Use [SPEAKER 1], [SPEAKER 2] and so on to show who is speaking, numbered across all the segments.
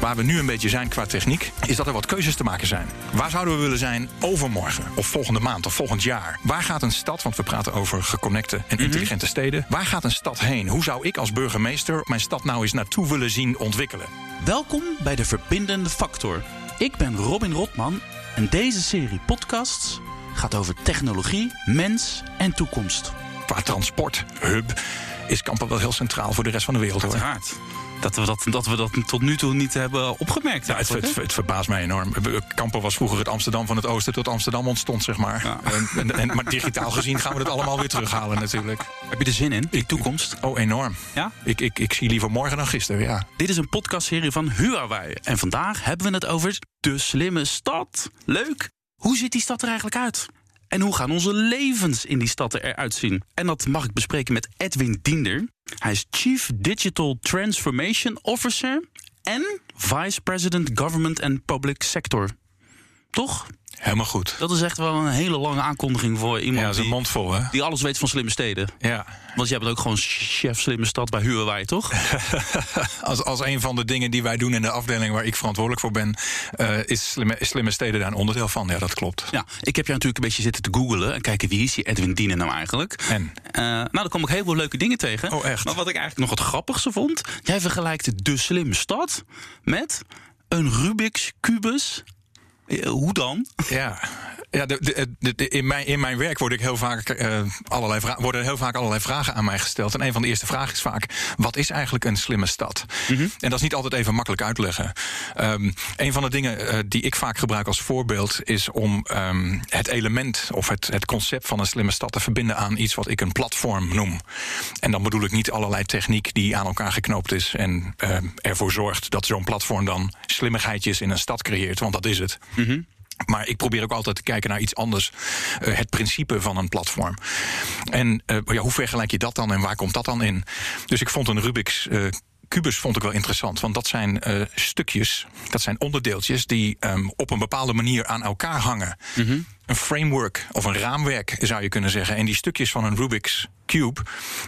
[SPEAKER 1] waar we nu een beetje zijn qua techniek, is dat er wat keuzes te maken zijn. Waar zouden we willen zijn overmorgen, of volgende maand, of volgend jaar? Waar gaat een stad, want we praten over geconnecte en intelligente steden, waar gaat een stad heen? Hoe zou ik als burgemeester mijn stad nou eens naartoe willen zien ontwikkelen?
[SPEAKER 2] Welkom bij de Verbindende Factor. Ik ben Robin Rotman en deze serie podcasts gaat over technologie, mens en toekomst.
[SPEAKER 1] Qua transport, hub, is Kampen wel heel centraal voor de rest van de wereld hoor.
[SPEAKER 2] Dat we dat, dat we dat tot nu toe niet hebben opgemerkt.
[SPEAKER 1] Ja, het, het, verbaast mij enorm. Kampen was vroeger het Amsterdam van het Oosten tot Amsterdam ontstond, zeg maar.
[SPEAKER 2] Ja.
[SPEAKER 1] En, en, en- maar digitaal gezien gaan we het allemaal weer terughalen natuurlijk.
[SPEAKER 2] Heb je er zin in? Die toekomst?
[SPEAKER 1] Oh, enorm.
[SPEAKER 2] Ja?
[SPEAKER 1] Ik, ik, ik zie liever morgen dan gisteren, ja.
[SPEAKER 2] Dit is een podcastserie van Huawei. En vandaag hebben we het over de slimme stad. Leuk! Hoe ziet die stad er eigenlijk uit? En hoe gaan onze levens in die stad eruit zien? En dat mag ik bespreken met Edwin Diender. Hij is Chief Digital Transformation Officer en Vice President Government and Public Sector. Toch?
[SPEAKER 1] Helemaal goed.
[SPEAKER 2] Dat is echt wel een hele lange aankondiging voor
[SPEAKER 1] Ja,
[SPEAKER 2] iemand
[SPEAKER 1] een
[SPEAKER 2] die,
[SPEAKER 1] mond vol, hè?
[SPEAKER 2] die alles weet van slimme steden.
[SPEAKER 1] Ja.
[SPEAKER 2] Want jij bent ook gewoon chef slimme stad bij Huawei, toch?
[SPEAKER 1] Als, als een van de dingen die wij doen in de afdeling waar ik verantwoordelijk voor ben, eh, is slimme, slimme steden daar een onderdeel van. Ja, dat klopt.
[SPEAKER 2] Ja, ik heb jou natuurlijk een beetje zitten te googlen en kijken wie is die Edwin Dienen nou eigenlijk.
[SPEAKER 1] En?
[SPEAKER 2] Eh, nou, daar kwam ik heel veel leuke dingen tegen.
[SPEAKER 1] Oh, echt?
[SPEAKER 2] Maar wat ik eigenlijk nog het grappigste vond, jij vergelijkt de slimme stad met een Rubik's kubus. Eh, hoe dan?
[SPEAKER 1] Ja, ja de, de, de- de- in, mijn, in mijn werk word ik heel vaak, eh, allerlei worden heel vaak allerlei vragen aan mij gesteld. En een van de eerste vragen is vaak: wat is eigenlijk een slimme stad? En dat is niet altijd even makkelijk uitleggen. Ehm, een van de dingen eh, die ik vaak gebruik als voorbeeld is om ehm, het element of het, het concept van een slimme stad te verbinden aan iets wat ik een platform noem. En dan bedoel ik niet allerlei techniek die aan elkaar geknoopt is en ehm, ervoor zorgt dat zo'n platform dan slimmigheidjes in een stad creëert, want dat is het. Maar ik probeer ook altijd te kijken naar iets anders. Eh, het principe van een platform. En eh, hoe vergelijk je dat dan en waar komt dat dan in? Dus ik vond een Rubik's. eh, Kubus vond ik wel interessant, want dat zijn stukjes, dat zijn onderdeeltjes die ehm, op een bepaalde manier aan elkaar hangen. Een framework of een raamwerk zou je kunnen zeggen. En die stukjes van een Rubik's Cube,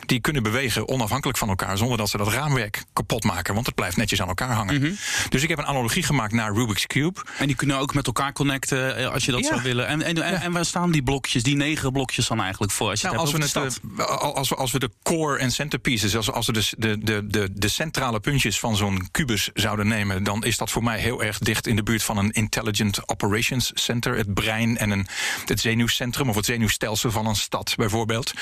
[SPEAKER 1] die kunnen bewegen onafhankelijk van elkaar, zonder dat ze dat raamwerk kapot maken, want het blijft netjes aan elkaar hangen. Dus ik heb een analogie gemaakt naar Rubik's Cube.
[SPEAKER 2] En die kunnen ook met elkaar connecten eh, als je dat
[SPEAKER 1] Ja.
[SPEAKER 2] zou willen. En, en, waar staan die blokjes, die negen blokjes dan eigenlijk voor? Als je
[SPEAKER 1] Nou,
[SPEAKER 2] het
[SPEAKER 1] als, we het,
[SPEAKER 2] de
[SPEAKER 1] eh, als, we, als we de core en centerpieces, als, als we de, de, de, de, de centrale puntjes van zo'n kubus zouden nemen, dan is dat voor mij heel erg dicht in de buurt van een Intelligent Operations Center. Het brein en een, het zenuwcentrum of het zenuwstelsel van een stad, bijvoorbeeld.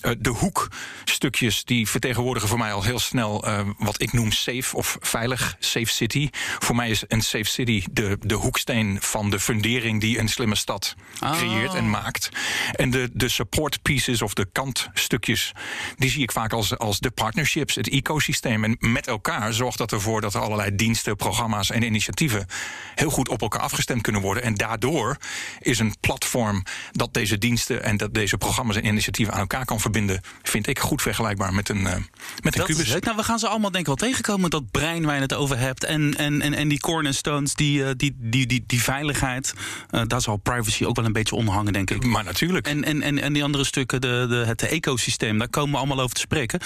[SPEAKER 1] Eh, de hoekstukjes die vertegenwoordigen voor mij al heel snel eh, wat ik noem safe of veilig, safe city. Voor mij is een safe city de, de hoeksteen van de fundering die een slimme stad creëert en maakt. En de, de support pieces of de kantstukjes, die zie ik vaak als, als de partnerships, het ecosysteem. En met elkaar zorgt dat ervoor dat er allerlei diensten, programma's en initiatieven heel goed op elkaar afgestemd kunnen worden. En daardoor is een platform dat deze diensten en dat deze programma's en initiatieven aan elkaar kan verbinden, vind ik goed vergelijkbaar met een, eh, met een
[SPEAKER 2] Dat is
[SPEAKER 1] kubus.
[SPEAKER 2] leuk. Nou, we gaan ze allemaal denk ik wel tegenkomen. Dat brein waar je het over hebt. En, en, en, en die cornerstones, die, eh, die, die, die, die veiligheid. eh, daar zal privacy ook wel een beetje onder hangen, denk ik.
[SPEAKER 1] Maar natuurlijk.
[SPEAKER 2] En, en, en, en die andere stukken, de, de, het ecosysteem, daar komen we allemaal over te spreken.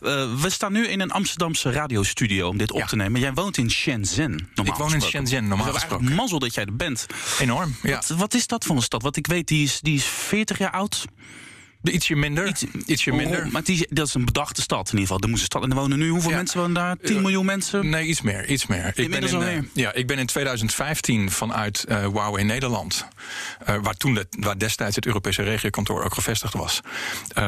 [SPEAKER 1] Mhm.
[SPEAKER 2] We staan nu in een Amsterdamse radiostudio om dit op
[SPEAKER 1] Ja.
[SPEAKER 2] te nemen. Jij woont in Shenzhen. Normaal
[SPEAKER 1] Ik woon in. Shenzhen, normaal
[SPEAKER 2] Dus
[SPEAKER 1] gesproken.
[SPEAKER 2] mazzel dat jij er bent.
[SPEAKER 1] Enorm. Ja.
[SPEAKER 2] Wat, wat is dat voor stad? Want ik weet, die is, die is 40 jaar oud.
[SPEAKER 1] Ietsje minder.
[SPEAKER 2] Iets-
[SPEAKER 1] ietsje minder.
[SPEAKER 2] Oh, maar die, dat is een bedachte stad in ieder geval. Er moest een stad. En er wonen nu hoeveel
[SPEAKER 1] Ja.
[SPEAKER 2] mensen wonen daar? 10
[SPEAKER 1] Eh,
[SPEAKER 2] miljoen mensen?
[SPEAKER 1] Nee, iets meer. Iets meer. Ik ben, in, eh, ja, ik ben in 2015 vanuit eh Huawei Nederland, waar toen de, waar destijds het Europese regiokantoor ook gevestigd was,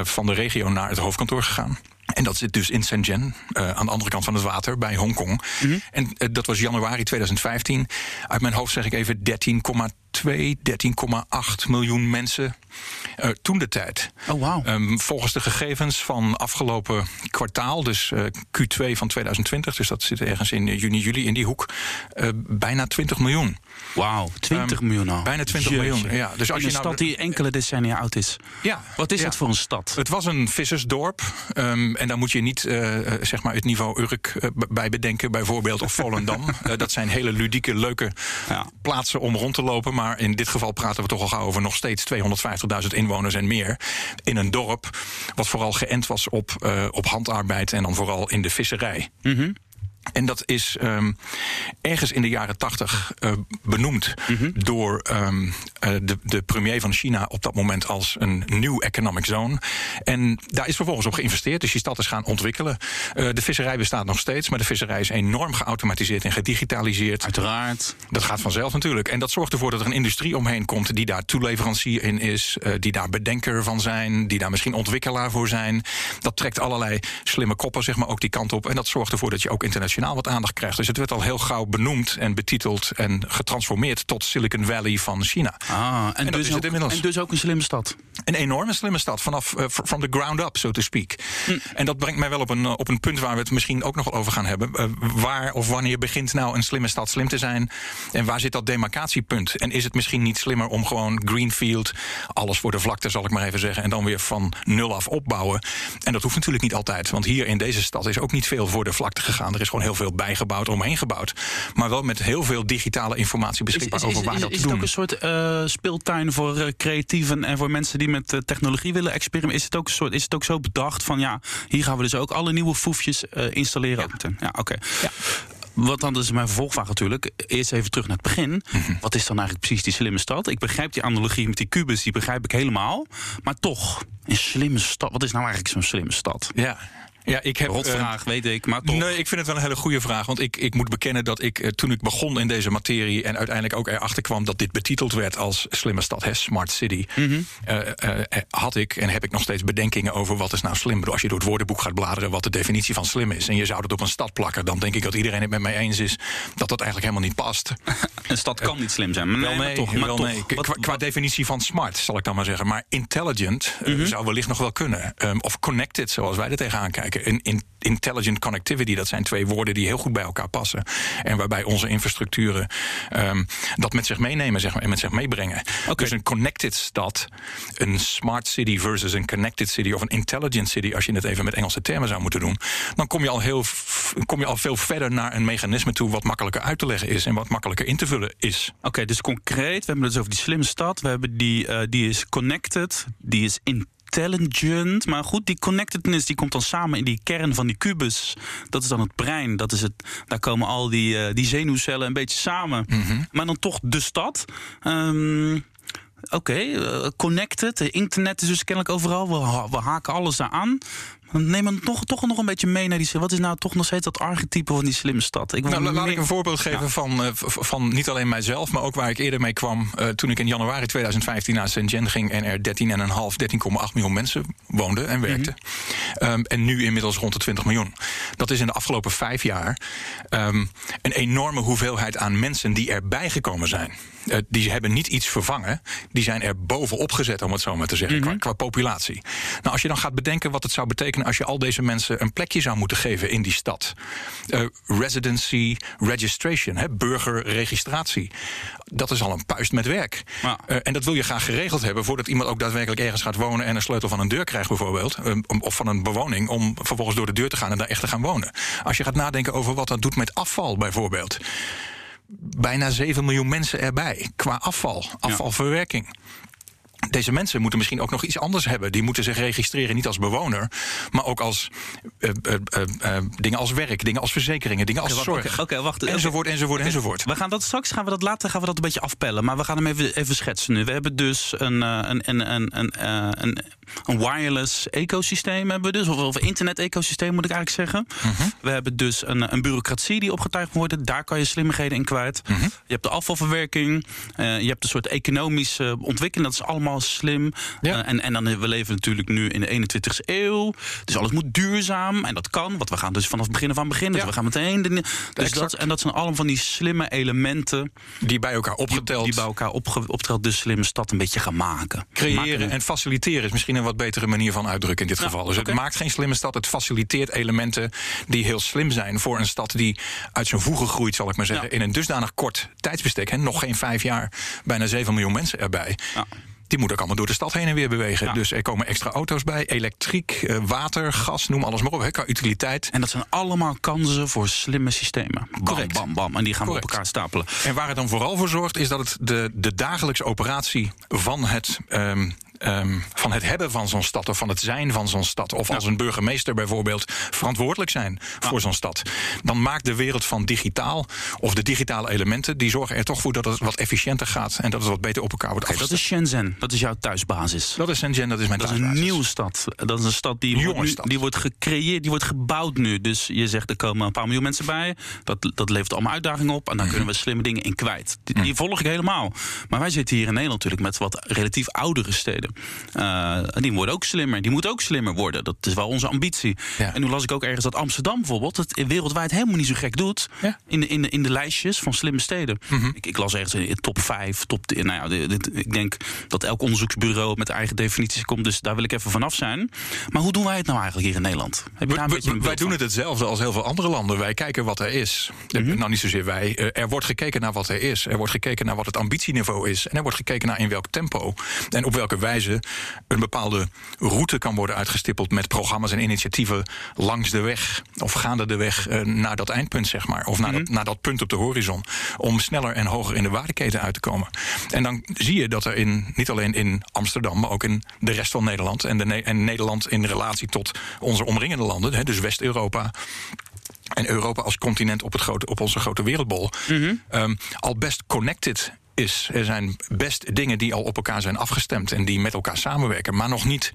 [SPEAKER 1] van de regio naar het hoofdkantoor gegaan. En dat zit dus in Shenzhen, eh, aan de andere kant van het water, bij Hongkong.
[SPEAKER 2] Mhm.
[SPEAKER 1] En eh, dat was januari 2015. Uit mijn hoofd zeg ik even 13,2, 13,8 miljoen mensen eh, toen de tijd.
[SPEAKER 2] Oh, wauw.
[SPEAKER 1] Ehm, volgens de gegevens van afgelopen kwartaal, dus eh, Q2 van 2020, dus dat zit ergens in juni, juli in die hoek, bijna 20 miljoen.
[SPEAKER 2] Wauw, 20
[SPEAKER 1] Ehm,
[SPEAKER 2] miljoen al.
[SPEAKER 1] bijna 20
[SPEAKER 2] Jeetje.
[SPEAKER 1] miljoen, ja. Dus als je
[SPEAKER 2] een
[SPEAKER 1] nou-
[SPEAKER 2] stad die enkele decennia oud is.
[SPEAKER 1] Ja,
[SPEAKER 2] Wat is
[SPEAKER 1] ja.
[SPEAKER 2] het voor een stad?
[SPEAKER 1] Het was een vissersdorp. ehm, en daar moet je niet eh, eh, zeg maar het niveau Urk eh, bij bedenken, bijvoorbeeld. Of Volendam. Dat zijn hele ludieke, leuke
[SPEAKER 2] Ja.
[SPEAKER 1] plaatsen om rond te lopen. Maar in dit geval praten we toch al gauw over nog steeds 250.000 inwoners en meer. In een dorp wat vooral geënt was op, op handarbeid en dan vooral in de visserij. En dat is um, ergens in de jaren tachtig uh, benoemd mm-hmm. door um, uh, de, de premier van China op dat moment als een nieuw economic zone. En daar is vervolgens op geïnvesteerd. Dus die stad is gaan ontwikkelen. Uh, de visserij bestaat nog steeds, maar de visserij is enorm geautomatiseerd en gedigitaliseerd.
[SPEAKER 2] Uiteraard.
[SPEAKER 1] Dat gaat vanzelf natuurlijk. En dat zorgt ervoor dat er een industrie omheen komt die daar toeleverancier in is, die daar bedenker van zijn, die daar misschien ontwikkelaar voor zijn. Dat trekt allerlei slimme koppen, zeg maar, ook die kant op. En dat zorgt ervoor dat je ook internationaal wat aandacht krijgt. Dus het werd al heel gauw benoemd en betiteld en getransformeerd tot Silicon Valley van China.
[SPEAKER 2] Ah, en, en, dus, ook, en dus ook een slimme stad.
[SPEAKER 1] Een enorme slimme stad, vanaf uh, from the ground up, so to speak. Hm. En dat brengt mij wel op een, op een punt waar we het misschien ook nog wel over gaan hebben. Uh, waar of wanneer begint nou een slimme stad slim te zijn? En waar zit dat demarcatiepunt? En is het misschien niet slimmer om gewoon greenfield, alles voor de vlakte zal ik maar even zeggen, en dan weer van nul af opbouwen? En dat hoeft natuurlijk niet altijd, want hier in deze stad is ook niet veel voor de vlakte gegaan. Er is gewoon heel veel bijgebouwd, omheen gebouwd. Maar wel met heel veel digitale informatie beschikbaar over waar dat
[SPEAKER 2] is,
[SPEAKER 1] te doen.
[SPEAKER 2] Is het ook een soort uh, speeltuin voor uh, creatieven en voor mensen die met uh, technologie willen experimenteren? Is het ook een soort, is het ook zo bedacht van ja, hier gaan we dus ook alle nieuwe foefjes installeren? Ja, ja oké. Okay. Ja. Wat dan is mijn vervolgvraag natuurlijk. Eerst even terug naar het begin. Mm -hmm. Wat is dan eigenlijk precies die slimme stad? Ik begrijp die analogie met die kubus, die begrijp ik helemaal. Maar toch, een slimme stad. Wat is nou eigenlijk zo'n slimme stad?
[SPEAKER 1] Ja, ja, ik heb.
[SPEAKER 2] Rotvraag, uh, weet ik, maar toch.
[SPEAKER 1] Nee, ik vind het wel een hele goede vraag. Want ik, ik moet bekennen dat ik uh, toen ik begon in deze materie. en uiteindelijk ook erachter kwam dat dit betiteld werd als slimme stad, hè, Smart City. Mm -hmm. uh, had ik en heb ik nog steeds bedenkingen over wat is nou slim. Als je door het woordenboek gaat bladeren wat de definitie van slim is. en je zou dat op een stad plakken. dan denk ik dat iedereen het met mij eens is dat dat eigenlijk helemaal niet past.
[SPEAKER 2] een stad kan niet slim zijn. Maar
[SPEAKER 1] wel
[SPEAKER 2] nee, toch,
[SPEAKER 1] wel
[SPEAKER 2] maar
[SPEAKER 1] nee.
[SPEAKER 2] Toch,
[SPEAKER 1] qua,
[SPEAKER 2] wat,
[SPEAKER 1] qua definitie van smart zal ik dan maar zeggen. Maar intelligent mm -hmm. zou wellicht nog wel kunnen. Um, of connected, zoals wij er tegenaan kijken. In, in, intelligent connectivity, dat zijn twee woorden die heel goed bij elkaar passen. En waarbij onze infrastructuren um, dat met zich meenemen zeg maar, en met zich meebrengen. Okay. Dus een connected stad, een smart city versus een connected city of een intelligent city, als je het even met Engelse termen zou moeten doen, dan kom je al, heel, kom je al veel verder naar een mechanisme toe wat makkelijker uit te leggen is en wat makkelijker in te vullen is.
[SPEAKER 2] Oké, okay, dus concreet, we hebben het dus over die slimme stad, we hebben die, uh, die is connected, die is intelligent intelligent. Maar goed, die connectedness die komt dan samen in die kern van die kubus. Dat is dan het brein. Dat is het, daar komen al die, uh, die zenuwcellen een beetje samen. Mm -hmm. Maar dan toch de stad. Um, Oké, okay, uh, connected. Internet is dus kennelijk overal. We, we haken alles aan. Neem me toch, toch nog een beetje mee naar die. Wat is nou toch nog steeds dat archetype van die slimme stad?
[SPEAKER 1] Ik nou, laat ik een voorbeeld geven ja. van, uh, van niet alleen mijzelf, maar ook waar ik eerder mee kwam. Uh, toen ik in januari 2015 naar Shenzhen ging en er 13,5, 13,8 miljoen mensen woonden en werkten. Mm -hmm. um, en nu inmiddels rond de 20 miljoen. Dat is in de afgelopen vijf jaar um, een enorme hoeveelheid aan mensen die erbij gekomen zijn. Uh, die hebben niet iets vervangen, die zijn er bovenop gezet, om het zo maar te zeggen, mm -hmm. qua, qua populatie. Nou, als je dan gaat bedenken wat het zou betekenen als je al deze mensen een plekje zou moeten geven in die stad. Uh, residency registration, hè, burgerregistratie. Dat is al een puist met werk. Ja. Uh, en dat wil je graag geregeld hebben voordat iemand ook daadwerkelijk ergens gaat wonen en een sleutel van een deur krijgt, bijvoorbeeld. Um, of van een bewoning, om vervolgens door de deur te gaan en daar echt te gaan wonen. Als je gaat nadenken over wat dat doet met afval, bijvoorbeeld bijna 7 miljoen mensen erbij qua afval, afvalverwerking. Ja. Deze mensen moeten misschien ook nog iets anders hebben. Die moeten zich registreren niet als bewoner, maar ook als uh, uh, uh, dingen als werk, dingen als verzekeringen, dingen als
[SPEAKER 2] okay,
[SPEAKER 1] zorg.
[SPEAKER 2] Oké, okay, wacht.
[SPEAKER 1] Enzovoort, enzovoort, enzovoort.
[SPEAKER 2] We gaan dat straks gaan we dat later gaan we dat een beetje afpellen, maar we gaan hem even, even schetsen nu. We hebben dus een, een, een, een, een, een, een wireless ecosysteem hebben we dus, of, of internet-ecosysteem moet ik eigenlijk zeggen.
[SPEAKER 1] Mhm.
[SPEAKER 2] -huh. We hebben dus een, een bureaucratie die opgetuigd moet worden. Daar kan je slimmigheden in kwijt.
[SPEAKER 1] Mhm.
[SPEAKER 2] -huh. Je hebt de afvalverwerking. Je hebt een soort economische ontwikkeling. Dat is allemaal slim.
[SPEAKER 1] Ja.
[SPEAKER 2] Uh, en, en dan we leven natuurlijk nu in de 21ste eeuw. Dus alles moet duurzaam. En dat kan. Want we gaan dus vanaf het begin van beginnen.
[SPEAKER 1] Ja.
[SPEAKER 2] Dus we gaan meteen. De, dus
[SPEAKER 1] Exact.
[SPEAKER 2] dat, en dat zijn allemaal van die slimme elementen.
[SPEAKER 1] Die bij elkaar opgeteld.
[SPEAKER 2] Die, die bij elkaar opge, opgeteld de slimme stad een beetje gaan maken.
[SPEAKER 1] Creëren
[SPEAKER 2] maken.
[SPEAKER 1] en faciliteren is misschien een wat betere manier van uitdrukken in dit geval. Dus het maakt geen slimme stad. Het faciliteert elementen die heel slim zijn voor een stad die uit zijn voegen groeit, zal ik maar zeggen.
[SPEAKER 2] Ja.
[SPEAKER 1] In een dusdanig kort tijdsbestek. Hè, nog geen vijf jaar, bijna 7 miljoen mensen erbij.
[SPEAKER 2] Ja.
[SPEAKER 1] Die moeten ook allemaal door de stad heen en weer bewegen.
[SPEAKER 2] Ja.
[SPEAKER 1] Dus er komen extra auto's bij, elektriek, eh, water, gas, noem alles maar op. Qua utiliteit.
[SPEAKER 2] En dat zijn allemaal kansen voor slimme systemen. Bam,
[SPEAKER 1] Correct.
[SPEAKER 2] bam, bam. En die gaan
[SPEAKER 1] Correct.
[SPEAKER 2] we op elkaar stapelen.
[SPEAKER 1] En waar het dan vooral voor zorgt, is dat het de, de dagelijkse operatie van het. ehm, ehm, van het hebben van zo'n stad of van het zijn van zo'n stad. Of als een burgemeester bijvoorbeeld verantwoordelijk zijn voor zo'n stad. Dan maakt de wereld van digitaal of de digitale elementen, die zorgen er toch voor dat het wat efficiënter gaat en dat het wat beter op elkaar wordt
[SPEAKER 2] Oké, dat is Shenzhen, dat is jouw thuisbasis.
[SPEAKER 1] Dat is Shenzhen, dat is mijn
[SPEAKER 2] Dat is een
[SPEAKER 1] thuisbasis.
[SPEAKER 2] nieuwe stad. Dat is een stad die, wordt, nu- die wordt gecreëerd, die wordt gebouwd nu. Dus je zegt er komen een paar miljoen mensen bij. Dat, dat levert allemaal uitdagingen op. En dan kunnen we slimme dingen in kwijt. Die, die volg ik helemaal. Maar wij zitten hier in Nederland natuurlijk met wat relatief oudere steden. Eh, die worden ook slimmer. Die moeten ook slimmer worden. Dat is wel onze ambitie.
[SPEAKER 1] Ja.
[SPEAKER 2] En nu las ik ook ergens dat Amsterdam bijvoorbeeld het wereldwijd helemaal niet zo gek doet.
[SPEAKER 1] Ja.
[SPEAKER 2] In, de, in, de, in de lijstjes van slimme steden. ik, ik las ergens in top 5, top 10. Nou ja, dit- dit- ik denk dat elk onderzoeksbureau met eigen definities komt. Dus daar wil ik even vanaf zijn. Maar hoe doen wij het nou eigenlijk hier in Nederland? Heb je daar een
[SPEAKER 1] We-
[SPEAKER 2] beetje
[SPEAKER 1] we-
[SPEAKER 2] een
[SPEAKER 1] wij doen het hetzelfde als heel veel andere landen. Wij kijken wat er is.
[SPEAKER 2] Mhm.
[SPEAKER 1] Nou, niet zozeer wij. Eh, Er wordt gekeken naar wat er is. Er wordt gekeken naar wat het ambitieniveau is. En er wordt gekeken naar in welk tempo. En op welke wijze een bepaalde route kan worden uitgestippeld met programma's en initiatieven langs de weg. Of gaande de weg eh, naar dat eindpunt, zeg maar. Of naar, dat, naar dat punt op de horizon. Om sneller en hoger in de waardeketen uit te komen. En dan zie je dat er in, niet alleen in Amsterdam, maar ook in de rest van Nederland. En, de, Ne- en Nederland in relatie tot onze omringende landen, hè, dus West-Europa. En Europa als continent op, het grote, op onze grote wereldbol. ehm, al best connected is. Er zijn best dingen die al op elkaar zijn afgestemd en die met elkaar samenwerken, maar nog niet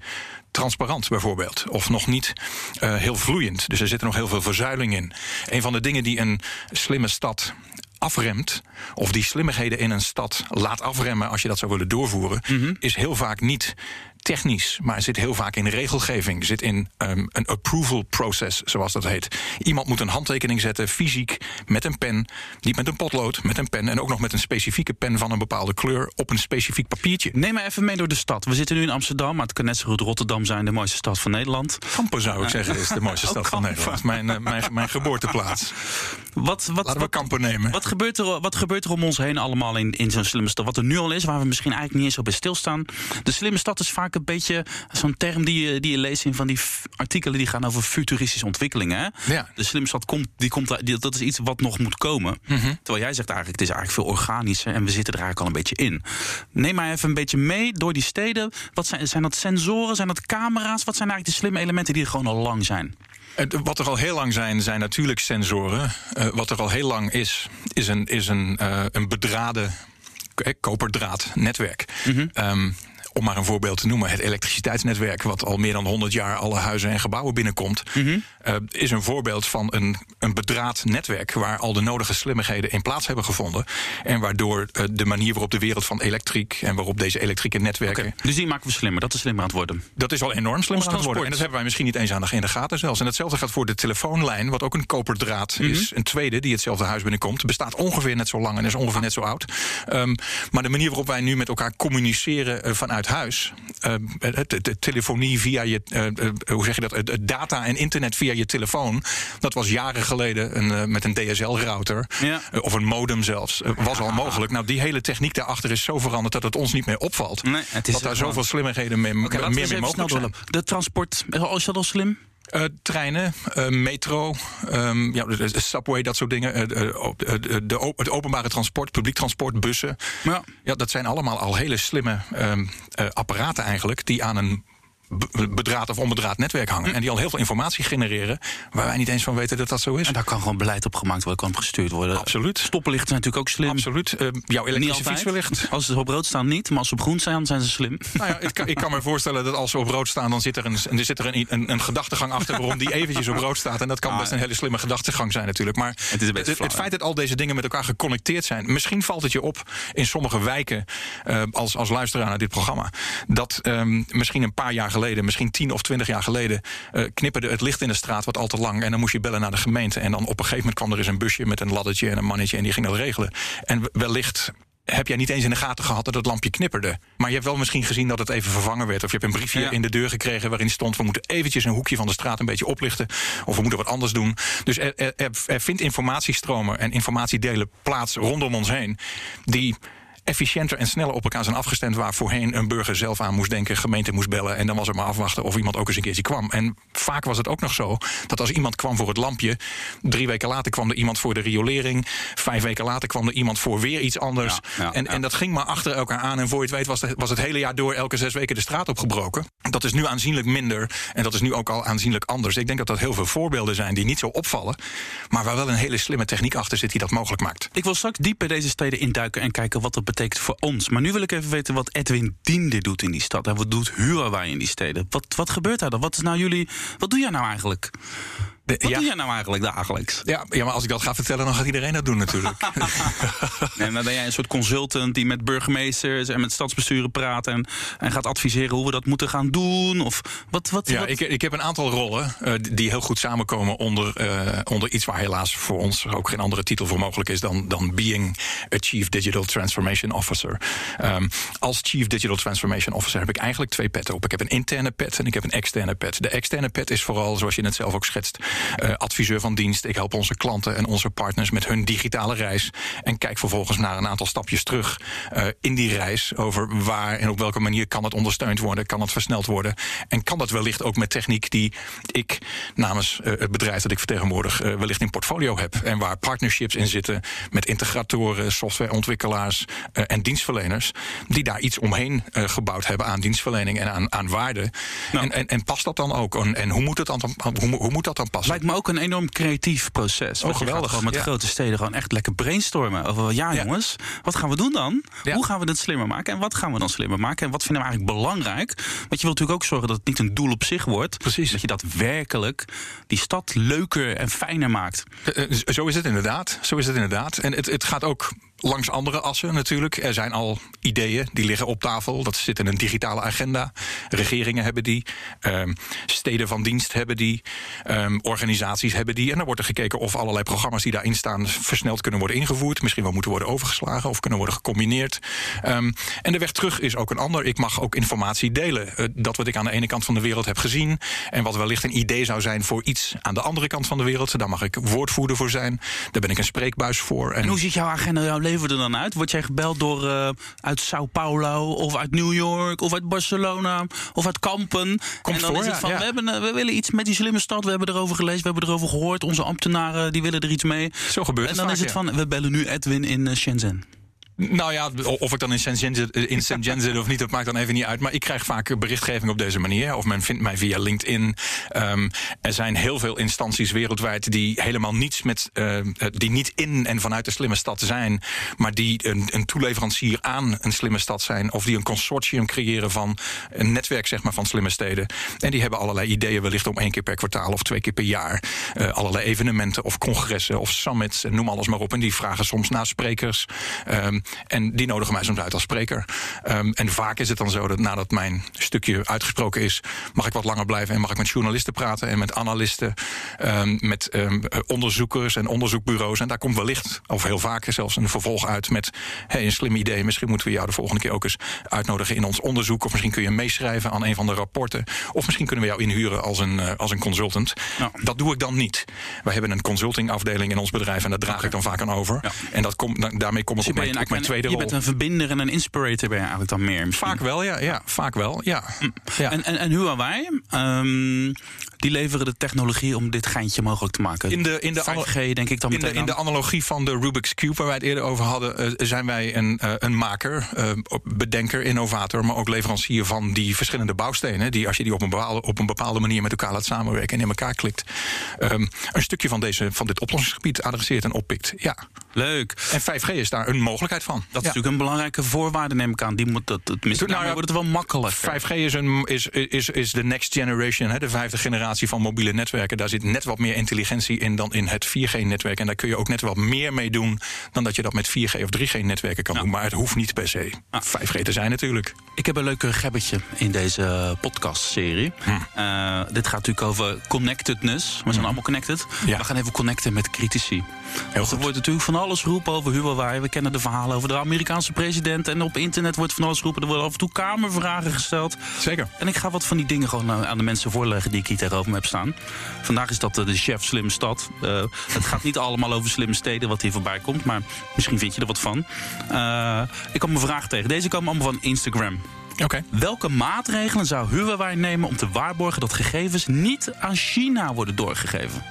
[SPEAKER 1] transparant bijvoorbeeld. Of nog niet eh, heel vloeiend. Dus er zit nog heel veel verzuiling in. Een van de dingen die een slimme stad afremt, of die slimmigheden in een stad laat afremmen als je dat zou willen doorvoeren, is heel vaak niet technisch, maar zit heel vaak in regelgeving, zit in ehm, een approval process, zoals dat heet. Iemand moet een handtekening zetten, fysiek, met een pen, niet met een potlood, met een pen en ook nog met een specifieke pen van een bepaalde kleur op een specifiek papiertje.
[SPEAKER 2] Neem maar even mee door de stad. We zitten nu in Amsterdam, maar het kan net zo goed Rotterdam zijn, de mooiste stad van Nederland.
[SPEAKER 1] Kampen zou ik zeggen is de mooiste stad van. Nederland. Mijn, eh, mijn, mijn geboorteplaats.
[SPEAKER 2] Wat, wat,
[SPEAKER 1] Laten we Kampen nemen.
[SPEAKER 2] wat, gebeurt er, wat gebeurt er om ons heen allemaal in, in zo'n slimme stad? Wat er nu al is, waar we misschien eigenlijk niet eens op bij stilstaan. De slimme stad is vaak een beetje zo'n term die je, die je leest in van die artikelen die gaan over futuristische ontwikkelingen. Hè?
[SPEAKER 1] Ja.
[SPEAKER 2] De slimme stad komt, die komt, die- dat is iets wat nog moet komen.
[SPEAKER 1] Mhm.
[SPEAKER 2] Terwijl jij zegt eigenlijk, het is eigenlijk veel organischer en we zitten er eigenlijk al een beetje in. Neem maar even een beetje mee door die steden. Wat zijn, zijn dat sensoren, zijn dat camera's? Wat zijn eigenlijk de slimme elementen die er gewoon al lang zijn?
[SPEAKER 1] Wat er al heel lang zijn, zijn natuurlijk sensoren. Eh, wat er al heel lang is, is een, is een, eh, een bedraden koperdraadnetwerk. Ehm, om maar een voorbeeld te noemen, het elektriciteitsnetwerk, wat al meer dan 100 jaar alle huizen en gebouwen binnenkomt, eh, is een voorbeeld van een, een bedraad netwerk waar al de nodige slimmigheden in plaats hebben gevonden. En waardoor eh, de manier waarop de wereld van elektriek en waarop deze elektrieke netwerken
[SPEAKER 2] Dus die maken we slimmer. Dat is slimmer aan het worden.
[SPEAKER 1] dat is al enorm slim
[SPEAKER 2] Ons
[SPEAKER 1] aan het worden. En dat hebben wij misschien niet eens aan de, in de gaten zelfs. En hetzelfde gaat voor de telefoonlijn, wat ook een koperdraad is. Een tweede die hetzelfde huis binnenkomt. Bestaat ongeveer net zo lang en is ongeveer net zo oud. Ehm, maar de manier waarop wij nu met elkaar communiceren eh, vanuit het- het- de telefonie via je. eh, eh, hoe zeg je dat? Het- data en internet via je telefoon. Dat was jaren geleden een, eh, met een DSL-router.
[SPEAKER 2] Ja.
[SPEAKER 1] of een modem zelfs. was al mogelijk. Nou, die hele techniek daarachter is zo veranderd dat het ons niet meer opvalt.
[SPEAKER 2] Nee, het is
[SPEAKER 1] dat daar zoveel slimmigheden mee,
[SPEAKER 2] we
[SPEAKER 1] meer mee mogelijk zijn.
[SPEAKER 2] De transport, is dat al slim?
[SPEAKER 1] Eh, treinen, eh, metro, ehm, ja, subway, dat soort dingen. eh, de, het openbare transport, publiek transport, bussen.
[SPEAKER 2] Ja.
[SPEAKER 1] Ja, dat zijn allemaal al hele slimme ehm, eh, apparaten eigenlijk... die aan een bedraad of onbedraad netwerk hangen. En die al heel veel informatie genereren... waar wij niet eens van weten dat dat zo is.
[SPEAKER 2] En daar kan gewoon beleid op gemaakt worden, kan op gestuurd worden.
[SPEAKER 1] Absoluut.
[SPEAKER 2] Stoplichten zijn natuurlijk ook slim.
[SPEAKER 1] Absoluut. Eh, jouw elektrische fiets wellicht.
[SPEAKER 2] Als ze op rood staan niet, maar als ze op groen staan, zijn ze slim.
[SPEAKER 1] Nou ja, ik, kan, ik kan me voorstellen dat als ze op rood staan... dan zit er een, er zit er een, een, een gedachtegang achter... waarom die eventjes op rood staat. En dat kan
[SPEAKER 2] Ah,
[SPEAKER 1] best een hele slimme gedachtegang zijn natuurlijk. Maar
[SPEAKER 2] Het is een beetje
[SPEAKER 1] het, het feit dat al deze dingen met elkaar geconnecteerd zijn... misschien valt het je op in sommige wijken... eh, als, als luisteraar naar dit programma... dat ehm, misschien een paar jaar geleden... misschien tien of twintig jaar geleden... eh, knipperde het licht in de straat wat al te lang... en dan moest je bellen naar de gemeente. En dan op een gegeven moment kwam er eens een busje... met een laddertje en een mannetje en die ging dat regelen. En wellicht heb jij niet eens in de gaten gehad dat het lampje knipperde. Maar je hebt wel misschien gezien dat het even vervangen werd. Of je hebt een briefje
[SPEAKER 2] Ja.
[SPEAKER 1] in de deur gekregen waarin stond... we moeten eventjes een hoekje van de straat een beetje oplichten. Of we moeten wat anders doen. Dus er, er, er, er vindt informatiestromen en informatiedelen plaats rondom ons heen... die efficiënter en sneller op elkaar zijn afgestemd. Waar voorheen een burger zelf aan moest denken, gemeente moest bellen. En dan was het maar afwachten of iemand ook eens een keertje kwam. En vaak was het ook nog zo dat als iemand kwam voor het lampje. drie weken later kwam er iemand voor de riolering. Vijf weken later kwam er iemand voor weer iets anders.
[SPEAKER 2] Ja, ja,
[SPEAKER 1] en,
[SPEAKER 2] ja.
[SPEAKER 1] en dat ging maar achter elkaar aan. En voor je het weet was, de- was het hele jaar door elke zes weken de straat opgebroken. Dat is nu aanzienlijk minder. En dat is nu ook al aanzienlijk anders. Ik denk dat dat heel veel voorbeelden zijn die niet zo opvallen. Maar waar wel een hele slimme techniek achter zit die dat mogelijk maakt.
[SPEAKER 2] Ik wil straks diep bij deze steden induiken en kijken wat dat betekent voor ons. Maar nu wil ik even weten wat Edwin Diende doet in die stad. En wat doet Huawei in die steden? Wat, wat gebeurt daar dan? Wat is nou jullie. Wat doe jij nou eigenlijk?
[SPEAKER 1] De-
[SPEAKER 2] Wat
[SPEAKER 1] ja,
[SPEAKER 2] doe jij nou eigenlijk dagelijks?
[SPEAKER 1] ja, ja, maar als ik dat ga vertellen, dan gaat iedereen dat doen natuurlijk.
[SPEAKER 2] Nee, maar ben jij een soort consultant die met burgemeesters en met stadsbesturen praat en, en gaat adviseren hoe we dat moeten gaan doen? Of wat? wat,
[SPEAKER 1] Ja,
[SPEAKER 2] wat-
[SPEAKER 1] ik, ik heb een aantal rollen eh, die heel goed samenkomen onder, eh, onder iets waar helaas voor ons ook geen andere titel voor mogelijk is dan, dan Being a Chief Digital Transformation Officer. Ehm, als Chief Digital Transformation Officer heb ik eigenlijk twee petten op. Ik heb een interne pet en ik heb een externe pet. De externe pet is vooral, zoals je net zelf ook schetst, eh, adviseur van dienst. Ik help onze klanten en onze partners met hun digitale reis. En kijk vervolgens naar een aantal stapjes terug eh, in die reis over waar en op welke manier kan het ondersteund worden, kan het versneld worden. En kan dat wellicht ook met techniek die ik namens eh, het bedrijf dat ik vertegenwoordig wellicht in portfolio heb. En waar partnerships in zitten met integratoren, softwareontwikkelaars en dienstverleners. Die daar iets omheen gebouwd hebben aan dienstverlening en aan, aan waarde.
[SPEAKER 2] Nou.
[SPEAKER 1] En, en, en past dat dan ook? En, en hoe, moet het dan, hoe, hoe moet dat dan passen?
[SPEAKER 2] Lijkt me ook een enorm creatief proces. Want je gaat
[SPEAKER 1] geweldig,
[SPEAKER 2] Gewoon met
[SPEAKER 1] ja.
[SPEAKER 2] grote steden gewoon echt lekker brainstormen. Over ja,
[SPEAKER 1] Ja.
[SPEAKER 2] jongens, wat gaan we doen dan?
[SPEAKER 1] Ja.
[SPEAKER 2] Hoe gaan we dit slimmer maken? En wat gaan we dan slimmer maken? En wat vinden we eigenlijk belangrijk? Want je wilt natuurlijk ook zorgen dat het niet een doel op zich wordt.
[SPEAKER 1] Precies.
[SPEAKER 2] Dat je daadwerkelijk die stad leuker en fijner maakt.
[SPEAKER 1] Eh, eh, Zo is het inderdaad. Zo is het inderdaad. En het, het gaat ook langs andere assen natuurlijk. Er zijn al ideeën die liggen op tafel. Dat zit in een digitale agenda. Regeringen hebben die. ehm, steden van dienst hebben die. ehm, organisaties hebben die. En dan wordt er gekeken of allerlei programma's die daarin staan versneld kunnen worden ingevoerd. Misschien wel moeten worden overgeslagen of kunnen worden gecombineerd. Ehm, en de weg terug is ook een ander. Ik mag ook informatie delen. Eh, dat wat ik aan de ene kant van de wereld heb gezien. En wat wellicht een idee zou zijn voor iets aan de andere kant van de wereld. Daar mag ik woordvoerder voor zijn. Daar ben ik een spreekbuis voor.
[SPEAKER 2] En hoe ziet jouw agenda, er dan uit? Word jij gebeld door eh, uit Sao Paulo of uit New York of uit Barcelona of uit Kampen?
[SPEAKER 1] Komt
[SPEAKER 2] en dan
[SPEAKER 1] voor,
[SPEAKER 2] is het van,
[SPEAKER 1] ja.
[SPEAKER 2] we, hebben, eh, we willen iets met die slimme stad. We hebben erover gelezen, we hebben erover gehoord. Onze ambtenaren die willen er iets mee.
[SPEAKER 1] Zo gebeurt
[SPEAKER 2] en
[SPEAKER 1] het
[SPEAKER 2] dan
[SPEAKER 1] vaak,
[SPEAKER 2] is het van, we bellen nu Edwin in eh, Shenzhen.
[SPEAKER 1] Nou ja, of ik dan in Shenzhen zit- of niet, dat maakt dan even niet uit. Maar ik krijg vaak berichtgeving op deze manier. Of men vindt mij via LinkedIn. Ehm, er zijn heel veel instanties wereldwijd die helemaal niets met. eh, die niet in en vanuit de slimme stad zijn. Maar die een, een toeleverancier aan een slimme stad zijn. Of die een consortium creëren van een netwerk zeg maar, van slimme steden. En die hebben allerlei ideeën, wellicht om één keer per kwartaal of twee keer per jaar. eh, allerlei evenementen of congressen of summits. En noem alles maar op. En die vragen soms naar sprekers. Ehm, en die nodigen mij soms uit als spreker. Ehm, en vaak is het dan zo dat nadat mijn stukje uitgesproken is, mag ik wat langer blijven en mag ik met journalisten praten en met analisten, ehm, met ehm, eh, onderzoekers en onderzoekbureaus. En daar komt wellicht, of heel vaak zelfs, een vervolg uit met hey, een slim idee. Misschien moeten we jou de volgende keer ook eens uitnodigen in ons onderzoek. Of misschien kun je meeschrijven aan een van de rapporten. Of misschien kunnen we jou inhuren als een, eh, als een consultant.
[SPEAKER 2] Ja.
[SPEAKER 1] Dat doe ik dan niet. Wij hebben een consultingafdeling in ons bedrijf en daar draag ik dan vaak aan over.
[SPEAKER 2] Ja.
[SPEAKER 1] En dat komt, da- daarmee kom ik
[SPEAKER 2] Dus
[SPEAKER 1] op
[SPEAKER 2] ben
[SPEAKER 1] mijn,
[SPEAKER 2] je,
[SPEAKER 1] op mijn tweede
[SPEAKER 2] je bent een verbinder en een inspirator ben je eigenlijk dan meer. misschien.
[SPEAKER 1] Vaak wel, ja, ja. Vaak wel, ja. ja.
[SPEAKER 2] En, en, en Huawei, ehm, die leveren de technologie om dit geintje mogelijk te maken.
[SPEAKER 1] In de- in de
[SPEAKER 2] 5G denk ik dan
[SPEAKER 1] in, de, in de analogie van de Rubik's Cube, waar wij het eerder over hadden, eh, zijn wij een, eh, een maker, eh, bedenker, innovator, maar ook leverancier van die verschillende bouwstenen. Die als je die op een bepaalde, op een bepaalde manier met elkaar laat samenwerken en in elkaar klikt, ehm, een stukje van, deze, van dit oplossingsgebied adresseert en oppikt. Ja.
[SPEAKER 2] Leuk.
[SPEAKER 1] En 5G is daar een mogelijkheid van.
[SPEAKER 2] Dat is natuurlijk een belangrijke voorwaarde, neem ik aan. Die moet dat, tenminste,
[SPEAKER 1] Nou
[SPEAKER 2] wordt het wel makkelijk.
[SPEAKER 1] 5G is, een, is, is, is de next generation, hè, de vijfde generatie van mobiele netwerken. Daar zit net wat meer intelligentie in dan in het 4G-netwerk. En daar kun je ook net wat meer mee doen dan dat je dat met 4G of 3G-netwerken kan
[SPEAKER 2] Ja.
[SPEAKER 1] doen. Maar het hoeft niet per se 5G te zijn natuurlijk.
[SPEAKER 2] Ik heb een leuk gebbetje in deze podcastserie.
[SPEAKER 1] Hm.
[SPEAKER 2] Eh, dit gaat natuurlijk over connectedness. We zijn allemaal connected.
[SPEAKER 1] Ja.
[SPEAKER 2] We gaan even connecten met critici.
[SPEAKER 1] Heel
[SPEAKER 2] Er
[SPEAKER 1] goed.
[SPEAKER 2] wordt natuurlijk van alles geroepen over Huawei. We kennen de verhalen over de Amerikaanse president. En op internet wordt van alles geroepen. Er worden af en toe kamervragen gesteld.
[SPEAKER 1] Zeker.
[SPEAKER 2] En ik ga wat van die dingen gewoon eh, aan de mensen voorleggen die ik hier tegenover me heb staan. Vandaag is dat eh, de chef Slim Stad. Uh, het gaat niet allemaal over slimme steden wat hier voorbij komt. Maar misschien vind je er wat van. Uh, ik kom mijn vraag tegen. Deze komen allemaal van Instagram.
[SPEAKER 1] Okay.
[SPEAKER 2] Welke maatregelen zou Huawei nemen om te waarborgen dat gegevens niet aan China worden doorgegeven?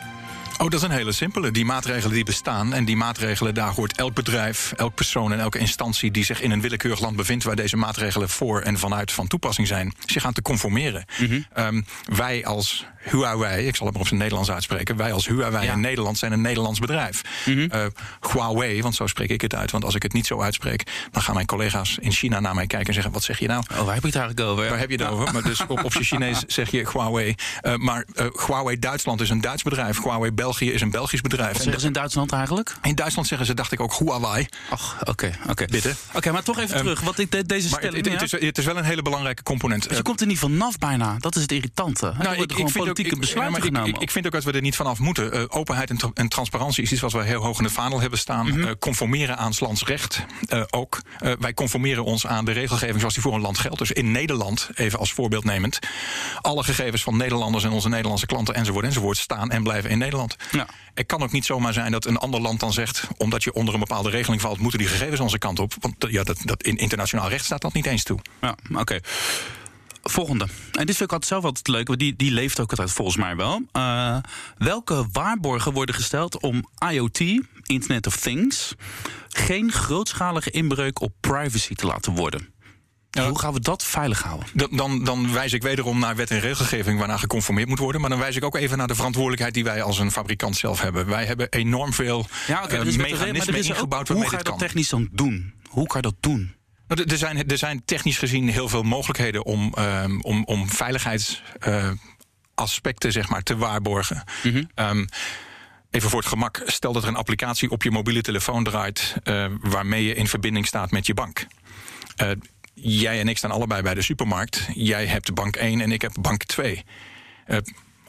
[SPEAKER 1] Oh, dat is een hele simpele. Die maatregelen die bestaan. En die maatregelen, daar hoort elk bedrijf, elk persoon en elke instantie die zich in een willekeurig land bevindt waar deze maatregelen voor en vanuit van toepassing zijn, zich aan te conformeren. Mm -hmm. um, wij als Huawei, ik zal het maar op zijn Nederlands uitspreken. Wij als Huawei ja. in Nederland zijn een Nederlands bedrijf. Mm -hmm. uh, Huawei, want zo spreek ik het uit. Want als ik het niet zo uitspreek, dan gaan mijn collega's in China naar mij kijken en zeggen: Wat zeg je nou?
[SPEAKER 2] Oh, waar heb je het eigenlijk over?
[SPEAKER 1] Waar heb je het over? Maar dus op, op je Chinees zeg je Huawei. Uh, maar uh, Huawei Duitsland is een Duits bedrijf. Huawei België is een Belgisch bedrijf.
[SPEAKER 2] Wat zeggen ze in Duitsland eigenlijk?
[SPEAKER 1] In Duitsland zeggen ze, dacht ik ook, Huawei.
[SPEAKER 2] Ach, oké. Okay, okay.
[SPEAKER 1] Bitte.
[SPEAKER 2] Oké, okay, maar toch even um, terug. Wat ik de, deze stelling...
[SPEAKER 1] Het, het, het, is, het, is, wel een hele belangrijke component.
[SPEAKER 2] Dus je komt er niet vanaf bijna. Dat is het irritante. Nou, er worden gewoon politieke besluiten
[SPEAKER 1] ik,
[SPEAKER 2] genomen.
[SPEAKER 1] Ik, ik, vind ook dat we er niet vanaf moeten. Uh, openheid en, tra en, transparantie is iets wat we heel hoog in de vaandel hebben staan. Mm -hmm. uh, conformeren aan landsrecht uh, ook. wij conformeren ons aan de regelgeving zoals die voor een land geldt. Dus in Nederland, even als voorbeeld nemend... alle gegevens van Nederlanders en onze Nederlandse klanten enzovoort enzovoort... staan en blijven in Nederland.
[SPEAKER 2] Ja.
[SPEAKER 1] Het kan ook niet zomaar zijn dat een ander land dan zegt... omdat je onder een bepaalde regeling valt... moeten die gegevens onze kant op. Want ja, dat, dat in internationaal recht staat dat niet eens toe.
[SPEAKER 2] Ja, oké. Okay. Volgende. En dit vind ik altijd zelf altijd leuk, want die, die leeft ook altijd volgens mij wel. Uh, welke waarborgen worden gesteld om IoT, Internet of Things, geen grootschalige inbreuk op privacy te laten worden? Ja. Hoe gaan we dat veilig houden?
[SPEAKER 1] Dan, dan, dan, wijs ik wederom naar wet en regelgeving waarnaar geconformeerd moet worden. Maar dan wijs ik ook even naar de verantwoordelijkheid die wij als een fabrikant zelf hebben. Wij hebben enorm veel
[SPEAKER 2] ja, okay,
[SPEAKER 1] uh, mechanismen ingebouwd
[SPEAKER 2] Hoe ga je dat technisch dan doen? Hoe kan je dat doen?
[SPEAKER 1] Er zijn, er zijn technisch gezien heel veel mogelijkheden om, um, om, om veiligheidsaspecten uh, zeg maar, te waarborgen. Mm -hmm. um, Even voor het gemak, stel dat er een applicatie op je mobiele telefoon draait uh, waarmee je in verbinding staat met je bank. Uh, jij en ik staan allebei bij de supermarkt. Jij hebt bank 1 en ik heb bank 2. Uh,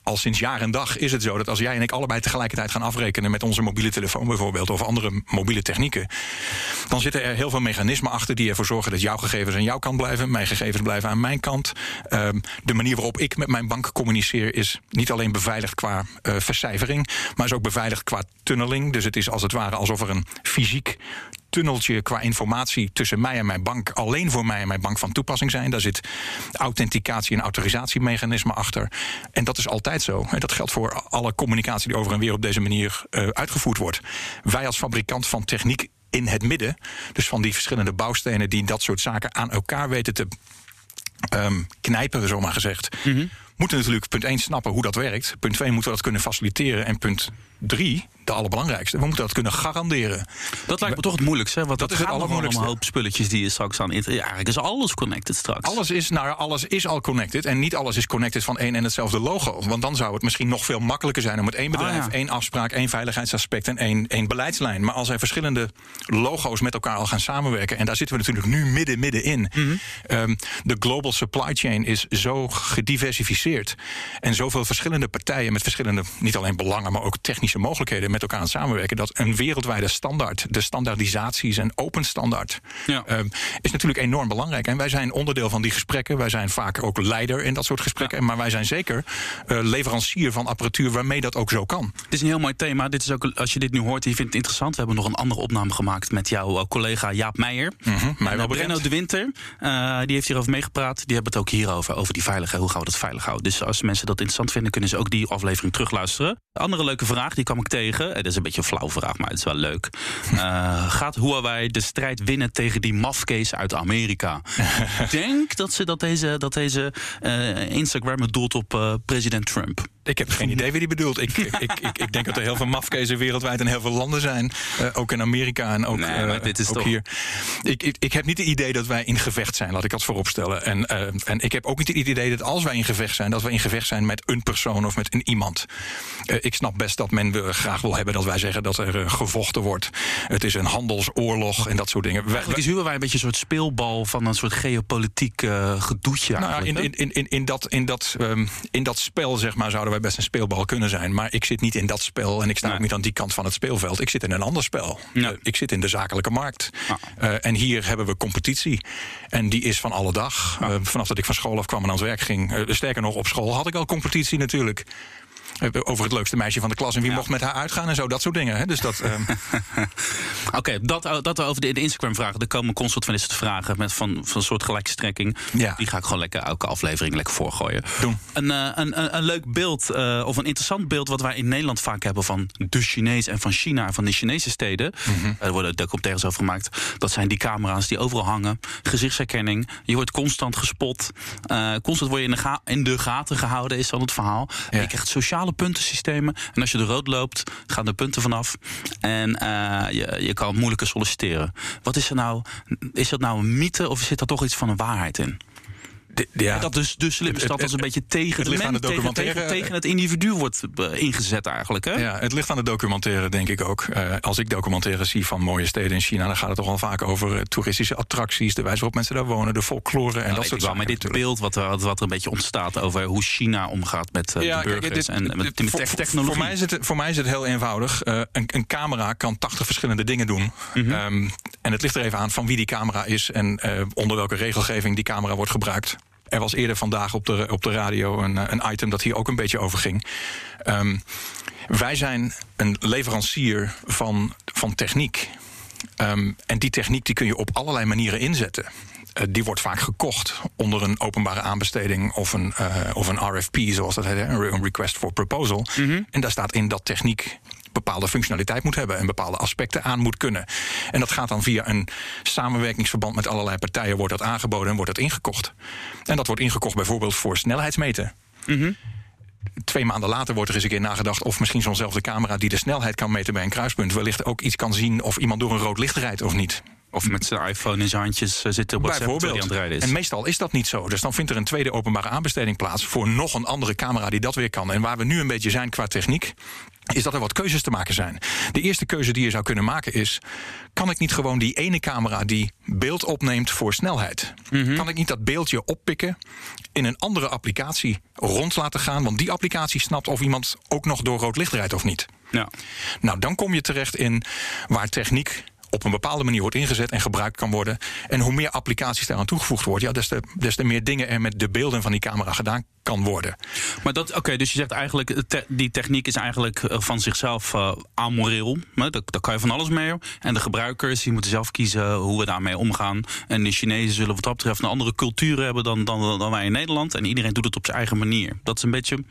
[SPEAKER 1] al sinds jaar en dag is het zo dat als jij en ik allebei tegelijkertijd gaan afrekenen met onze mobiele telefoon bijvoorbeeld of andere mobiele technieken, dan zitten er heel veel mechanismen achter die ervoor zorgen dat jouw gegevens aan jouw kant blijven, mijn gegevens blijven aan mijn kant. Um, de manier waarop ik met mijn bank communiceer is niet alleen beveiligd qua uh, vercijfering, maar is ook beveiligd qua tunneling. Dus het is als het ware alsof er een fysiek tunneltje qua informatie tussen mij en mijn bank alleen voor mij en mijn bank van toepassing zijn. Daar zit authenticatie en autorisatiemechanisme achter. En dat is altijd zo. Dat geldt voor alle communicatie die over en weer op deze manier uh, uitgevoerd wordt. Wij als fabrikant van techniek in het midden, dus van die verschillende bouwstenen die dat soort zaken aan elkaar weten te um, knijpen, zomaar gezegd. -hmm. Moeten natuurlijk punt 1 snappen hoe dat werkt. Punt 2 moeten we dat kunnen faciliteren. En punt 3, de allerbelangrijkste, we moeten dat kunnen garanderen.
[SPEAKER 2] Dat lijkt me toch het moeilijkste, hè? want
[SPEAKER 1] dat,
[SPEAKER 2] dat
[SPEAKER 1] is het allermoeilijkste.
[SPEAKER 2] Een hoop spulletjes die je straks aan. Ja, eigenlijk is alles connected straks.
[SPEAKER 1] Alles is, nou, alles is al connected. En niet alles is connected van één en hetzelfde logo. Want dan zou het misschien nog veel makkelijker zijn om met één bedrijf, ah, ja. één afspraak, één veiligheidsaspect en één, één beleidslijn. Maar als er verschillende logo's met elkaar al gaan samenwerken, en daar zitten we natuurlijk nu midden, midden in. Mm -hmm. um, de global supply chain is zo En zoveel verschillende partijen met verschillende, niet alleen belangen, maar ook technische mogelijkheden met elkaar aan samenwerken. Dat een wereldwijde standaard, de standaardisaties en open standaard, ja. uh, is natuurlijk enorm belangrijk. En wij zijn onderdeel van die gesprekken. Wij zijn vaker ook leider in dat soort gesprekken. Ja. Maar wij zijn zeker uh, leverancier van apparatuur waarmee dat ook zo kan.
[SPEAKER 2] Het is een heel mooi thema. Dit is ook, als je dit nu hoort je vindt het interessant. We hebben nog een andere opname gemaakt met jouw collega Jaap Meijer.
[SPEAKER 1] Mm -hmm,
[SPEAKER 2] en, uh, de Winter. Die heeft hierover meegepraat. Die hebben het ook hierover, over die veiligheid. Hoe gaan we dat veilig houden? Dus als mensen dat interessant vinden, kunnen ze ook die aflevering terugluisteren. Een andere leuke vraag, die kwam ik tegen. Dat is een beetje een flauw vraag, maar het is wel leuk. Uh, gaat Huawei de strijd winnen tegen die mafkees uit Amerika? ik denk dat, ze, dat deze, dat deze uh, Instagram het doelt op uh, president Trump.
[SPEAKER 1] Ik heb geen idee wie die bedoelt. Ik, ik, ik, ik, denk dat er heel veel mafkezen wereldwijd in heel veel landen zijn. Uh, ook in Amerika en ook,
[SPEAKER 2] nee, uh, dit is
[SPEAKER 1] ook
[SPEAKER 2] toch...
[SPEAKER 1] hier. Ik, ik, ik heb niet het idee dat wij in gevecht zijn, laat ik dat vooropstellen. En, uh, en ik heb ook niet het idee dat als wij in gevecht zijn, dat we in gevecht zijn met een persoon of met een iemand. ik snap best dat men graag wil hebben dat wij zeggen dat er eh, gevochten wordt. Het is een handelsoorlog en dat soort dingen. Wij-
[SPEAKER 2] Eigenlijk is Huawei een beetje een soort speelbal van een soort geopolitiek eh, gedoetje.
[SPEAKER 1] Nou, in, in, in, in, dat, in, dat, ehm, in dat spel zeg maar, zouden wij best een speelbal kunnen zijn. Maar ik zit niet in dat spel en ik sta
[SPEAKER 2] Nee.
[SPEAKER 1] ook niet aan die kant van het speelveld. Ik zit in een ander spel. Eh, ik zit in de zakelijke markt.
[SPEAKER 2] Ah.
[SPEAKER 1] Eh, en hier hebben we competitie. En die is van alle dag.
[SPEAKER 2] Ah.
[SPEAKER 1] Eh, vanaf dat ik van school af kwam en aan het werk ging. Eh, sterker nog, op school had ik al competitie natuurlijk. Eh, Over het leukste meisje van de klas en wie
[SPEAKER 2] Ja.
[SPEAKER 1] mocht met haar uitgaan en zo, dat soort dingen. Hè? Dus dat, ehm,
[SPEAKER 2] Oké, dat, dat we over de, de Instagram vragen. Er komen constant van dit soort vragen met van, van een soort gelijke strekking.
[SPEAKER 1] Ja.
[SPEAKER 2] Die ga ik gewoon lekker elke aflevering lekker voorgooien.
[SPEAKER 1] Doen.
[SPEAKER 2] Een, eh, een, een, een leuk beeld, eh, of een interessant beeld wat wij in Nederland vaak hebben van de Chinees en van China, van de Chinese steden.
[SPEAKER 1] Mhm.
[SPEAKER 2] Er worden documentaires over gemaakt. Dat zijn die camera's die overal hangen. Gezichtsherkenning. Je wordt constant gespot. Eh, constant word je in de, ga- in de gaten gehouden, is dan het verhaal.
[SPEAKER 1] Ja.
[SPEAKER 2] Je krijgt sociale puntensystemen. En als je de rood loopt, gaan de punten vanaf. En eh, je, je kan moeilijker solliciteren. Wat is er nou? Is dat nou een mythe of zit er toch iets van een waarheid in?
[SPEAKER 1] Ja,
[SPEAKER 2] dat dus de slimme stad als een beetje tegen
[SPEAKER 1] het
[SPEAKER 2] de
[SPEAKER 1] de
[SPEAKER 2] tegen,
[SPEAKER 1] documentaire-
[SPEAKER 2] tegen, tegen het individu wordt eh, ingezet eigenlijk. Hè?
[SPEAKER 1] Ja, het ligt aan de documentaire, denk ik ook. Eh, als ik documentaires zie van mooie steden in China, dan gaat het toch wel vaak over eh, toeristische attracties, de wijze waarop mensen daar wonen, de folklore en
[SPEAKER 2] Nou,
[SPEAKER 1] dat soort
[SPEAKER 2] wel, maar dit
[SPEAKER 1] natuurlijk.
[SPEAKER 2] beeld wat er, wat er een beetje ontstaat over hoe China omgaat met eh, de
[SPEAKER 1] kijk,
[SPEAKER 2] burgers
[SPEAKER 1] dit-
[SPEAKER 2] en met,
[SPEAKER 1] voor-
[SPEAKER 2] technologie.
[SPEAKER 1] Voor mij, is het, voor mij is het heel eenvoudig. Eh, een, een camera kan 80 verschillende dingen doen.
[SPEAKER 2] Mhm.
[SPEAKER 1] Ehm, en het ligt er even aan van wie die camera is en eh, onder welke regelgeving die camera wordt gebruikt. Er was eerder vandaag op de, op de radio een, eh, een item dat hier ook een beetje over ging. Ehm, wij zijn een leverancier van, van techniek. Ehm, en die techniek die kun je op allerlei manieren inzetten. Eh, die wordt vaak gekocht onder een openbare aanbesteding of een, eh, of een RFP, zoals dat heet, een re- een Request for Proposal. En daar staat in dat techniek bepaalde functionaliteit moet hebben en bepaalde aspecten aan moet kunnen. En dat gaat dan via een samenwerkingsverband met allerlei partijen, wordt dat aangeboden en wordt dat ingekocht. En dat wordt ingekocht bijvoorbeeld voor snelheidsmeten. Twee maanden later wordt er eens een keer nagedacht of misschien zo'nzelfde camera die de snelheid kan meten bij een kruispunt wellicht ook iets kan zien of iemand door een rood licht rijdt of niet.
[SPEAKER 2] Of met zijn iPhone in zijn handjes eh, zit op WhatsApp hij aan het rijden is.
[SPEAKER 1] En meestal is dat niet zo. Dus dan vindt er een tweede openbare aanbesteding plaats voor nog een andere camera die dat weer kan. En waar we nu een beetje zijn qua techniek, is dat er wat keuzes te maken zijn. De eerste keuze die je zou kunnen maken is: kan ik niet gewoon die ene camera die beeld opneemt voor snelheid? Kan ik niet dat beeldje oppikken, in een andere applicatie rond laten gaan? Want die applicatie snapt of iemand ook nog door rood licht rijdt of niet.
[SPEAKER 2] Ja.
[SPEAKER 1] Nou, dan kom je terecht in waar techniek op een bepaalde manier wordt ingezet en gebruikt kan worden. En hoe meer applicaties daaraan toegevoegd worden, ja, des, te, meer dingen er met de beelden van die camera gedaan kan worden.
[SPEAKER 2] Maar dat, oké, dus je zegt eigenlijk, die techniek is eigenlijk eh, van zichzelf eh, amoreel. Daar, daar kan je van alles mee. En de gebruikers die moeten zelf kiezen hoe we daarmee omgaan. En de Chinezen zullen wat dat betreft een andere cultuur hebben dan, dan, dan wij in Nederland. En iedereen doet het op zijn eigen manier. Dat is een beetje.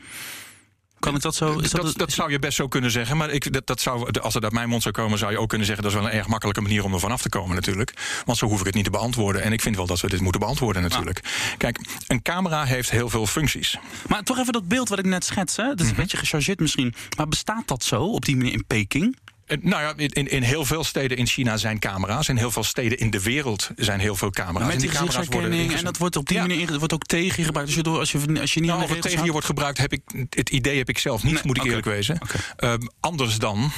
[SPEAKER 2] Kan ik dat zo? Is
[SPEAKER 1] dat,
[SPEAKER 2] dat,
[SPEAKER 1] dat, zou je best zo kunnen zeggen. Maar ik, dat, dat zou, als het uit mijn mond zou komen, zou je ook kunnen zeggen... dat is wel een erg makkelijke manier om er vanaf te komen natuurlijk. Want zo hoef ik het niet te beantwoorden. En ik vind wel dat we dit moeten beantwoorden natuurlijk. Kijk, een camera heeft heel veel functies.
[SPEAKER 2] Maar toch even dat beeld wat ik net schets. Hè? Dat is een beetje gechargeerd misschien. Maar bestaat dat zo op die manier in Peking?
[SPEAKER 1] Eh, Nou ja, in, in heel veel steden in China zijn camera's. In heel veel steden in de wereld zijn heel veel camera's.
[SPEAKER 2] Met
[SPEAKER 1] En
[SPEAKER 2] die
[SPEAKER 1] camera's worden.
[SPEAKER 2] En dat wordt op die
[SPEAKER 1] Ja.
[SPEAKER 2] manier wordt ook tegen gebruikt. Als je, door, als je, als je niet
[SPEAKER 1] Nou, of het tegen je wordt gebruikt, heb ik, het idee heb ik zelf niet,
[SPEAKER 2] Nee,
[SPEAKER 1] moet ik eerlijk wezen. Ehm, anders dan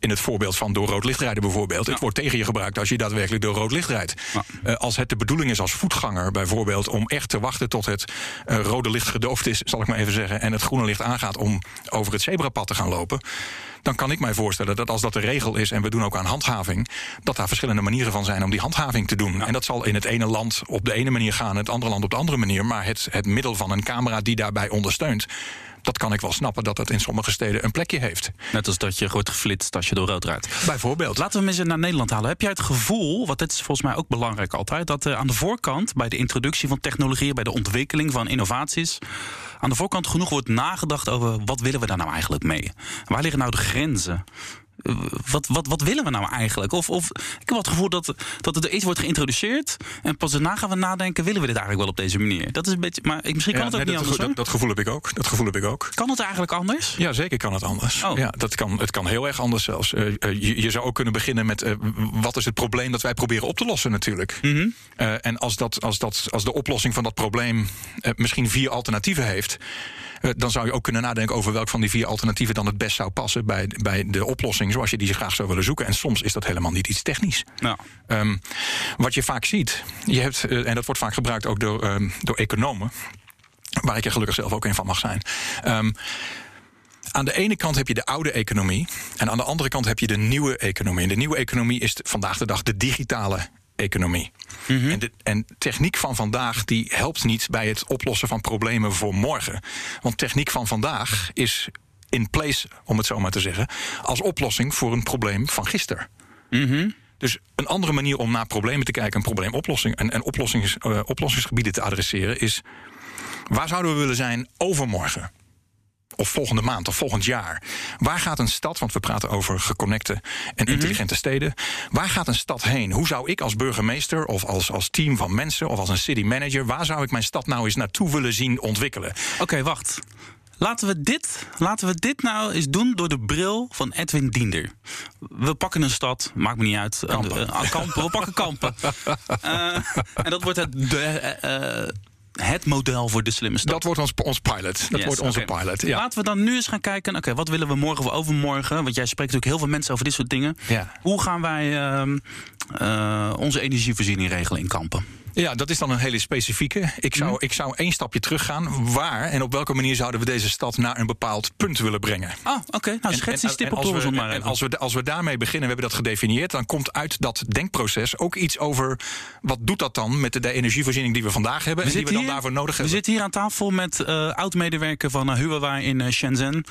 [SPEAKER 1] in het voorbeeld van door rood licht rijden bijvoorbeeld.
[SPEAKER 2] Ja.
[SPEAKER 1] Het wordt tegen je gebruikt als je daadwerkelijk door rood licht rijdt.
[SPEAKER 2] Ja.
[SPEAKER 1] Eh, als het de bedoeling is als voetganger bijvoorbeeld... om echt te wachten tot het eh, rode licht gedoofd is, zal ik maar even zeggen... en het groene licht aangaat om over het zebrapad te gaan lopen... dan kan ik mij voorstellen dat als dat de regel is... en we doen ook aan handhaving... dat daar verschillende manieren van zijn om die handhaving te doen. En dat zal in het ene land op de ene manier gaan... en het andere land op de andere manier. Maar het, het middel van een camera die daarbij ondersteunt... dat kan ik wel snappen dat dat in sommige steden een plekje heeft.
[SPEAKER 2] Net als dat je wordt geflitst als je door rood rijdt.
[SPEAKER 1] Bijvoorbeeld.
[SPEAKER 2] Laten we hem eens naar Nederland halen. Heb jij het gevoel, want dit is volgens mij ook belangrijk altijd, dat eh, aan de voorkant bij de introductie van technologieën, bij de ontwikkeling van innovaties, aan de voorkant genoeg wordt nagedacht over wat willen we daar nou eigenlijk mee? Waar liggen nou de grenzen? Wat, wat, wat willen we nou eigenlijk? Of, of ik heb het gevoel dat, dat er iets wordt geïntroduceerd. En pas daarna gaan we nadenken: willen we dit eigenlijk wel op deze manier? Dat is een beetje. Maar ik- misschien kan
[SPEAKER 1] Ja,
[SPEAKER 2] het ook
[SPEAKER 1] nee,
[SPEAKER 2] niet
[SPEAKER 1] dat,
[SPEAKER 2] anders.
[SPEAKER 1] dat, gevoel heb ik ook. Dat gevoel heb ik ook.
[SPEAKER 2] Kan het eigenlijk anders?
[SPEAKER 1] Ja, zeker kan het anders.
[SPEAKER 2] Oh.
[SPEAKER 1] Ja, dat kan, het kan heel erg anders zelfs. Eh, eh, je, je zou ook kunnen beginnen met eh, wat is het probleem dat wij proberen op te lossen natuurlijk.
[SPEAKER 2] Mhm.
[SPEAKER 1] En als, dat, als, dat, als de oplossing van dat probleem misschien vier alternatieven heeft... eh, dan zou je ook kunnen nadenken over welk van die vier alternatieven dan het best zou passen bij, bij de oplossing zoals je die graag zou willen zoeken. En soms is dat helemaal niet iets technisch.
[SPEAKER 2] Nou,
[SPEAKER 1] wat je vaak ziet, je hebt, eh, en dat wordt vaak gebruikt ook door, ehm, door economen, waar ik er gelukkig zelf ook een van mag zijn. Ehm, aan de ene kant heb je de oude economie en aan de andere kant heb je de nieuwe economie. En de nieuwe economie is vandaag de dag de digitale economie. En, de, en techniek van vandaag die helpt niet bij het oplossen van problemen voor morgen. Want techniek van vandaag is in place, om het zo maar te zeggen, als oplossing voor een probleem van gisteren. Dus een andere manier om naar problemen te kijken, een probleemoplossing en, en oplossings, eh, oplossingsgebieden te adresseren, is waar zouden we willen zijn overmorgen? Of volgende maand of volgend jaar. Waar gaat een stad, want we praten over geconnecte en intelligente steden. Waar gaat een stad heen? Hoe zou ik als burgemeester of als, als team van mensen of als een city manager, waar zou ik mijn stad nou eens naartoe willen zien ontwikkelen?
[SPEAKER 2] Oké, wacht. Laten we, dit, laten we dit nou eens doen door de bril van Edwin Diender. We pakken een stad, maakt me niet uit.
[SPEAKER 1] Kampen.
[SPEAKER 2] Eh, eh, kampen we pakken Kampen. Eh, en dat wordt het, de, het model voor de slimme stad.
[SPEAKER 1] Dat wordt ons, ons pilot. Dat
[SPEAKER 2] Yes,
[SPEAKER 1] wordt onze pilot. Ja.
[SPEAKER 2] Laten we dan nu eens gaan kijken. Oké, wat willen we morgen of overmorgen? Want jij spreekt natuurlijk heel veel mensen over dit soort dingen.
[SPEAKER 1] Ja.
[SPEAKER 2] Hoe gaan wij ehm, eh, onze energievoorziening regelen in Kampen?
[SPEAKER 1] Ja, dat is dan een hele specifieke. Ik zou, ik zou één stapje teruggaan. Waar en op welke manier zouden we deze stad naar een bepaald punt willen brengen?
[SPEAKER 2] Ah, oké. Nou, schets die stip op
[SPEAKER 1] als we,
[SPEAKER 2] maar
[SPEAKER 1] en als we, als we daarmee beginnen, we hebben dat gedefinieerd, dan komt uit dat denkproces ook iets over wat doet dat dan met de, de energievoorziening die we vandaag hebben en die we dan daarvoor nodig
[SPEAKER 2] we
[SPEAKER 1] hebben.
[SPEAKER 2] zitten hier aan tafel met eh oud-medewerker van uh, Huawei in eh, Shenzhen.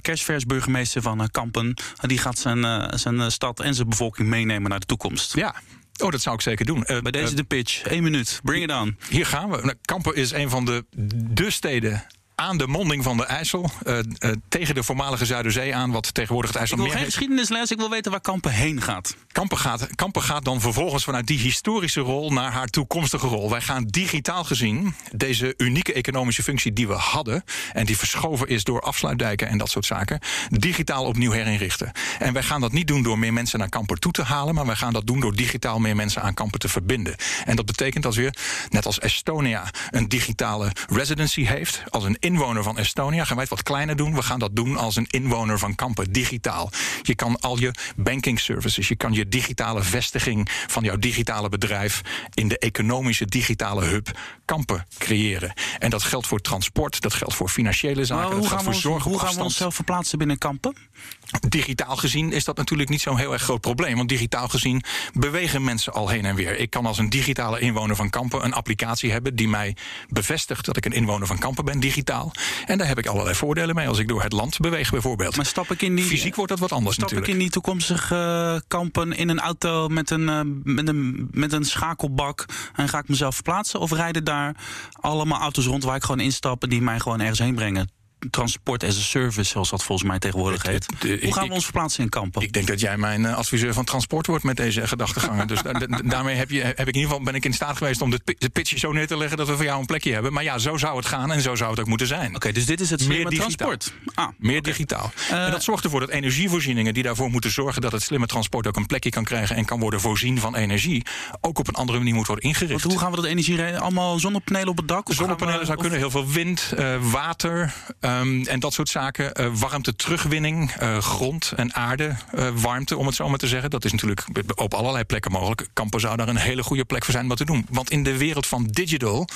[SPEAKER 2] Kerstvers burgemeester van Kampen. Die gaat zijn, zijn stad en zijn bevolking meenemen naar de toekomst.
[SPEAKER 1] Ja. Oh, dat zou ik zeker doen. Eh,
[SPEAKER 2] Bij deze
[SPEAKER 1] eh,
[SPEAKER 2] de pitch. Eén minuut. Bring it on.
[SPEAKER 1] hier gaan we. Nou, Kampen is een van de, de steden aan de monding van de IJssel. eh, eh, tegen de voormalige Zuiderzee aan, wat tegenwoordig het
[SPEAKER 2] Ik wil
[SPEAKER 1] IJsselmeer
[SPEAKER 2] geen geschiedenisles. Ik wil weten waar Kampen heen gaat.
[SPEAKER 1] Kampen gaat, Kampen gaat dan vervolgens vanuit die historische rol naar haar toekomstige rol. Wij gaan digitaal gezien deze unieke economische functie die we hadden. en die verschoven is door afsluitdijken en dat soort zaken. digitaal opnieuw herinrichten. En wij gaan dat niet doen door meer mensen naar Kampen toe te halen. maar wij gaan dat doen door digitaal meer mensen aan Kampen te verbinden. En dat betekent dat weer, net als Estonia een digitale residency heeft. als een inwoner van Estonia gaan wij het wat kleiner doen. We gaan dat doen als een inwoner van Kampen, digitaal. Je kan al je banking services, je kan je digitale vestiging van jouw digitale bedrijf in de economische digitale hub Kampen creëren. En dat geldt voor transport, dat geldt voor financiële zaken, dat geldt voor
[SPEAKER 2] ons,
[SPEAKER 1] zorg
[SPEAKER 2] hoe gaan we onszelf verplaatsen binnen Kampen?
[SPEAKER 1] Digitaal gezien is dat natuurlijk niet zo'n heel erg groot probleem. Want digitaal gezien bewegen mensen al heen en weer. Ik kan als een digitale inwoner van Kampen een applicatie hebben die mij bevestigt dat ik een inwoner van Kampen ben, digitaal. En daar heb ik allerlei voordelen mee als ik door het land beweeg, bijvoorbeeld.
[SPEAKER 2] Maar stap ik in die,
[SPEAKER 1] Fysiek wordt dat wat anders
[SPEAKER 2] stap
[SPEAKER 1] natuurlijk.
[SPEAKER 2] ik in die toekomstige eh, kampen in een auto met een, eh, met, een, met een schakelbak en ga ik mezelf verplaatsen? Of rijden daar allemaal auto's rond waar ik gewoon instap en die mij gewoon ergens heen brengen? Transport as a service, zoals dat volgens mij tegenwoordig heet.
[SPEAKER 1] Het- het-
[SPEAKER 2] Hoe gaan
[SPEAKER 1] ik-
[SPEAKER 2] we ons verplaatsen in kampen?
[SPEAKER 1] Ik denk dat jij mijn eh, adviseur van transport wordt met deze gedachtegangen. dus da- da- daarmee heb, je, heb ik in ieder geval ben ik in staat geweest om de, de pitch zo neer te leggen dat we voor jou een plekje hebben. Maar ja, zo zou het gaan en zo zou het ook moeten zijn.
[SPEAKER 2] Oké, dus dit is het slimme transport. Ah,
[SPEAKER 1] Meer digitaal.
[SPEAKER 2] Eh,
[SPEAKER 1] en dat zorgt ervoor dat energievoorzieningen die daarvoor moeten zorgen dat het slimme transport ook een plekje kan krijgen en kan worden voorzien van energie, ook op een andere manier moet worden ingericht.
[SPEAKER 2] want hoe gaan we dat energie? Allemaal zonnepanelen op het dak?
[SPEAKER 1] Zonnepanelen zou kunnen, heel veel wind, eh, water ehm, en dat soort zaken. Eh, warmte terugwinning, eh, grond en aarde, eh, warmte om het zo maar te zeggen. Dat is natuurlijk op allerlei plekken mogelijk. Kampen zou daar een hele goede plek voor zijn om dat te doen. Want in de wereld van digital,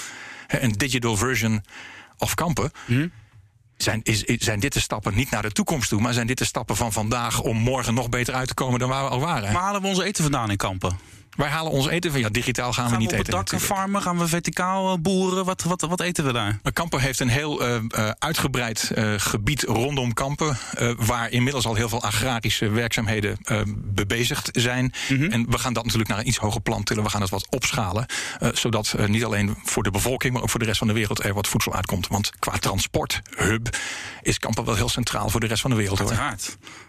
[SPEAKER 1] een digital version of Kampen.
[SPEAKER 2] Hm?
[SPEAKER 1] Zijn, is, zijn dit de stappen niet naar de toekomst toe, maar zijn dit de stappen van vandaag om morgen nog beter uit te komen dan waar we al waren?
[SPEAKER 2] Waar halen we ons eten vandaan in kampen?
[SPEAKER 1] Wij halen ons eten van ja, digitaal gaan, we
[SPEAKER 2] Gaan we
[SPEAKER 1] niet
[SPEAKER 2] op
[SPEAKER 1] eten.
[SPEAKER 2] dak
[SPEAKER 1] natuurlijk.
[SPEAKER 2] farmen? Gaan we verticaal eh, boeren? Wat, wat, wat eten we daar?
[SPEAKER 1] Maar Kampen heeft een heel eh, eh, uitgebreid eh, gebied rondom Kampen. eh, waar inmiddels al heel veel agrarische werkzaamheden eh, bebezigd zijn. En we gaan dat natuurlijk naar een iets hoger plan tillen. We gaan het wat opschalen. eh, zodat eh, niet alleen voor de bevolking, maar ook voor de rest van de wereld er wat voedsel uitkomt. Want qua transporthub is Kampen wel heel centraal voor de rest van de wereld. Hoor.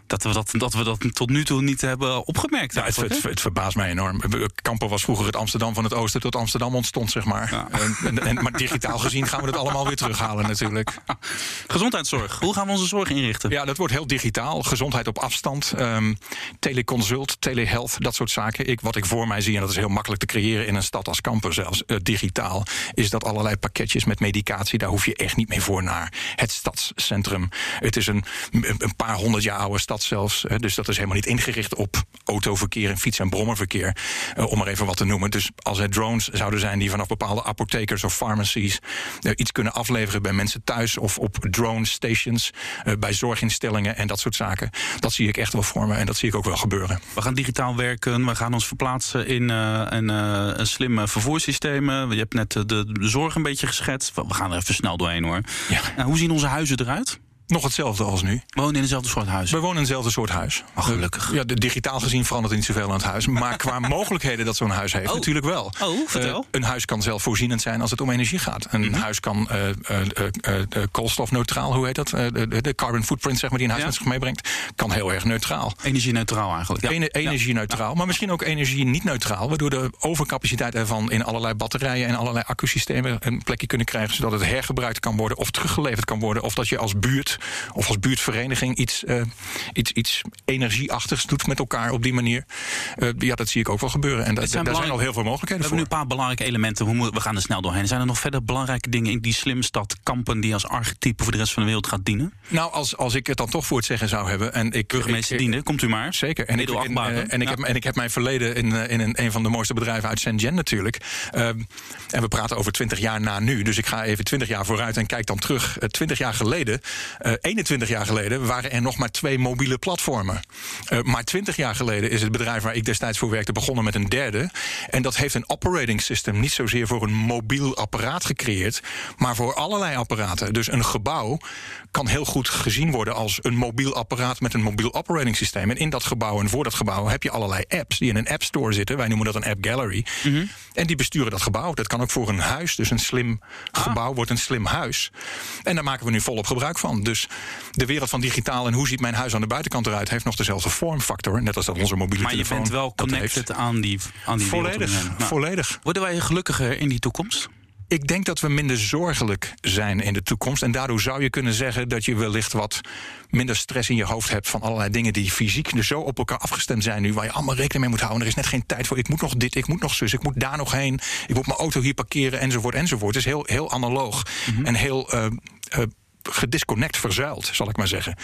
[SPEAKER 2] Dat we dat, dat we dat tot nu toe niet hebben opgemerkt.
[SPEAKER 1] Ja, het, het, het, verbaast mij enorm. Kampen was vroeger het Amsterdam van het Oosten tot Amsterdam ontstond, zeg maar. Ja. En, en, maar digitaal gezien gaan we het allemaal weer terughalen, natuurlijk.
[SPEAKER 2] Gezondheidszorg. Hoe gaan we onze zorg inrichten?
[SPEAKER 1] Ja, dat wordt heel digitaal. Gezondheid op afstand, um, teleconsult, telehealth, dat soort zaken. Ik, wat ik voor mij zie, en dat is heel makkelijk te creëren in een stad als Kampen zelfs, uh, digitaal, is dat allerlei pakketjes met medicatie, daar hoef je echt niet meer voor naar het stadscentrum. Het is een, een paar honderd jaar oude stad zelfs. Dus dat is helemaal niet ingericht op autoverkeer en fiets- en brommerverkeer. Uh, om maar even wat te noemen. Dus als er drones zouden zijn die vanaf bepaalde apothekers of pharmacies uh, iets kunnen afleveren bij mensen thuis of op drone stations, uh, bij zorginstellingen en dat soort zaken. Dat zie ik echt wel voor me en dat zie ik ook wel gebeuren.
[SPEAKER 2] We gaan digitaal werken, we gaan ons verplaatsen in een, een slimme vervoerssystemen. Je hebt net de, de, zorg een beetje geschetst. We gaan er even snel doorheen hoor. Ja. hoe zien onze huizen eruit?
[SPEAKER 1] Nog hetzelfde als nu.
[SPEAKER 2] We wonen in hetzelfde soort huis?
[SPEAKER 1] We wonen in hetzelfde soort huis.
[SPEAKER 2] Oh, gelukkig.
[SPEAKER 1] Ja, de, digitaal gezien verandert er niet zoveel aan het huis. Maar qua mogelijkheden dat zo'n huis heeft,
[SPEAKER 2] oh.
[SPEAKER 1] natuurlijk wel.
[SPEAKER 2] Oh, vertel. Uh,
[SPEAKER 1] een huis kan zelfvoorzienend zijn als het om energie gaat. Een mm -hmm. huis kan uh, uh, koolstofneutraal, hoe heet dat? De, de, carbon footprint, zeg maar, die een huis ja. met zich meebrengt, kan heel erg neutraal.
[SPEAKER 2] Energie-neutraal eigenlijk.
[SPEAKER 1] Ja. Ener energie-neutraal, ja. maar misschien ook energie niet neutraal. Waardoor de overcapaciteit ervan in allerlei batterijen en allerlei accusystemen een plekje kunnen krijgen. Zodat het hergebruikt kan worden of teruggeleverd kan worden. Of dat je als buurt of als buurt vereniging iets, uh, iets, iets energieachtigs doet met elkaar op die manier. Uh, ja, dat zie ik ook wel gebeuren. En da zijn daar zijn al heel veel mogelijkheden
[SPEAKER 2] we
[SPEAKER 1] voor.
[SPEAKER 2] We hebben nu een paar belangrijke elementen. We gaan er snel doorheen. Zijn er nog verder belangrijke dingen in die slimstad Kampen die als archetype voor de rest van de wereld gaat dienen?
[SPEAKER 1] Nou, als, als ik het dan toch voor het zeggen zou hebben. En ik,
[SPEAKER 2] Burgemeester Diende, komt u maar.
[SPEAKER 1] Zeker. En ik, en, en, en ik, ja. heb, en ik heb mijn verleden in, in een, een van de mooiste bedrijven uit Shenzhen natuurlijk. Uh, en we praten over 20 jaar na nu. Dus ik ga even 20 jaar vooruit en kijk dan terug. 20 jaar geleden, 21 jaar geleden, waren er nog maar twee mobiele platformen. Uh, maar twintig jaar geleden is het bedrijf waar ik destijds voor werkte begonnen met een derde. En dat heeft een operating system niet zozeer voor een mobiel apparaat gecreëerd, maar voor allerlei apparaten. Dus een gebouw kan heel goed gezien worden als een mobiel apparaat met een mobiel operating systeem. En in dat gebouw en voor dat gebouw heb je allerlei apps die in een app store zitten. Wij noemen dat een app gallery. Mm -hmm. En die besturen dat gebouw. Dat kan ook voor een huis. Dus een slim ah. gebouw wordt een slim huis. En daar maken we nu volop gebruik van. Dus de wereld van digitaal en hoe ziet mijn huis aan de buitenkant eruit, heeft nog dezelfde vormfactor. Net als dat onze mobiele
[SPEAKER 2] maar
[SPEAKER 1] telefoon.
[SPEAKER 2] Maar je bent wel connected aan die, aan die
[SPEAKER 1] Volledig,
[SPEAKER 2] nou,
[SPEAKER 1] volledig.
[SPEAKER 2] Worden wij gelukkiger in die toekomst?
[SPEAKER 1] Ik denk dat we minder zorgelijk zijn in de toekomst. En daardoor zou je kunnen zeggen dat je wellicht wat minder stress in je hoofd hebt van allerlei dingen die fysiek dus zo op elkaar afgestemd zijn nu, waar je allemaal rekening mee moet houden. Er is net geen tijd voor. Ik moet nog dit, ik moet nog zus, ik moet daar nog heen. Ik moet mijn auto hier parkeren, enzovoort, enzovoort. Het is heel, heel analoog mm -hmm. en heel. Uh, uh, gedisconnect verzuild, zal ik maar zeggen.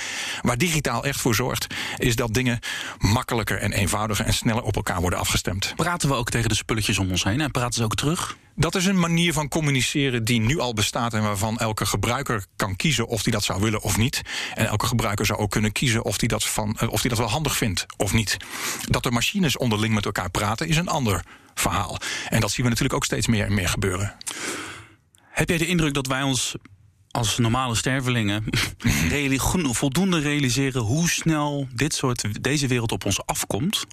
[SPEAKER 1] Waar digitaal echt voor zorgt, is dat dingen makkelijker en eenvoudiger en sneller op elkaar worden afgestemd.
[SPEAKER 2] Praten we ook tegen de spulletjes om ons heen en praten ze ook terug?
[SPEAKER 1] Dat is een manier van communiceren die nu al bestaat en waarvan elke gebruiker kan kiezen of hij dat zou willen of niet. En elke gebruiker zou ook kunnen kiezen of hij dat, van, of die dat wel handig vindt of niet. Dat de machines onderling met elkaar praten is een ander verhaal. En dat zien we natuurlijk ook steeds meer en meer gebeuren.
[SPEAKER 2] Heb jij de indruk dat wij ons als normale stervelingen reali voldoende realiseren hoe snel dit soort, deze wereld op ons afkomt?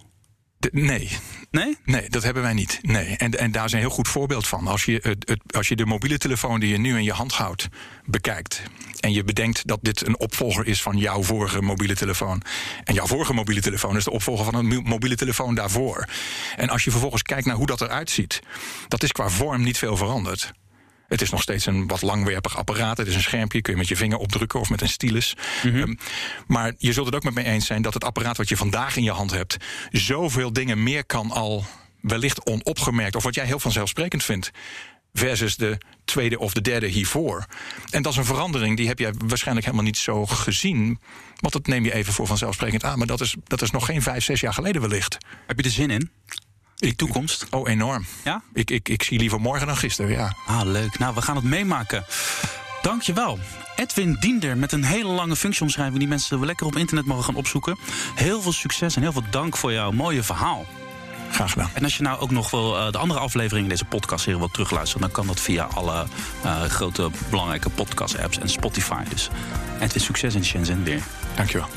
[SPEAKER 1] De, nee.
[SPEAKER 2] Nee?
[SPEAKER 1] Nee, dat hebben wij niet. Nee. En, en daar is een heel goed voorbeeld van. Als je, het, het, als je de mobiele telefoon die je nu in je hand houdt bekijkt. En je bedenkt dat dit een opvolger is van jouw vorige mobiele telefoon. En jouw vorige mobiele telefoon is de opvolger van een mobiele telefoon daarvoor. En als je vervolgens kijkt naar hoe dat eruit ziet. Dat is qua vorm niet veel veranderd. Het is nog steeds een wat langwerpig apparaat. Het is een schermpje, kun je met je vinger opdrukken of met een stylus. Mm -hmm. um, maar je zult het ook met me eens zijn dat het apparaat wat je vandaag in je hand hebt, zoveel dingen meer kan al wellicht onopgemerkt, of wat jij heel vanzelfsprekend vindt. Versus de tweede of de derde hiervoor. En dat is een verandering, die heb jij waarschijnlijk helemaal niet zo gezien. Want dat neem je even voor vanzelfsprekend aan. Maar dat is, dat is nog geen vijf, zes jaar geleden wellicht.
[SPEAKER 2] Heb je er zin in? Die toekomst?
[SPEAKER 1] Oh, enorm.
[SPEAKER 2] Ja?
[SPEAKER 1] Ik, ik, ik zie liever morgen dan gisteren, ja.
[SPEAKER 2] Ah, leuk. Nou, we gaan het meemaken. Dankjewel. Edwin Diender met een hele lange functieomschrijving... die mensen lekker op internet mogen gaan opzoeken. Heel veel succes en heel veel dank voor jouw mooie verhaal.
[SPEAKER 1] Graag gedaan.
[SPEAKER 2] En als je nou ook nog wel uh, de andere afleveringen in deze podcast hier wilt terugluisteren... dan kan dat via alle uh, grote belangrijke podcast-apps en Spotify. Dus Edwin, succes in Shenzhen weer.
[SPEAKER 1] Dankjewel.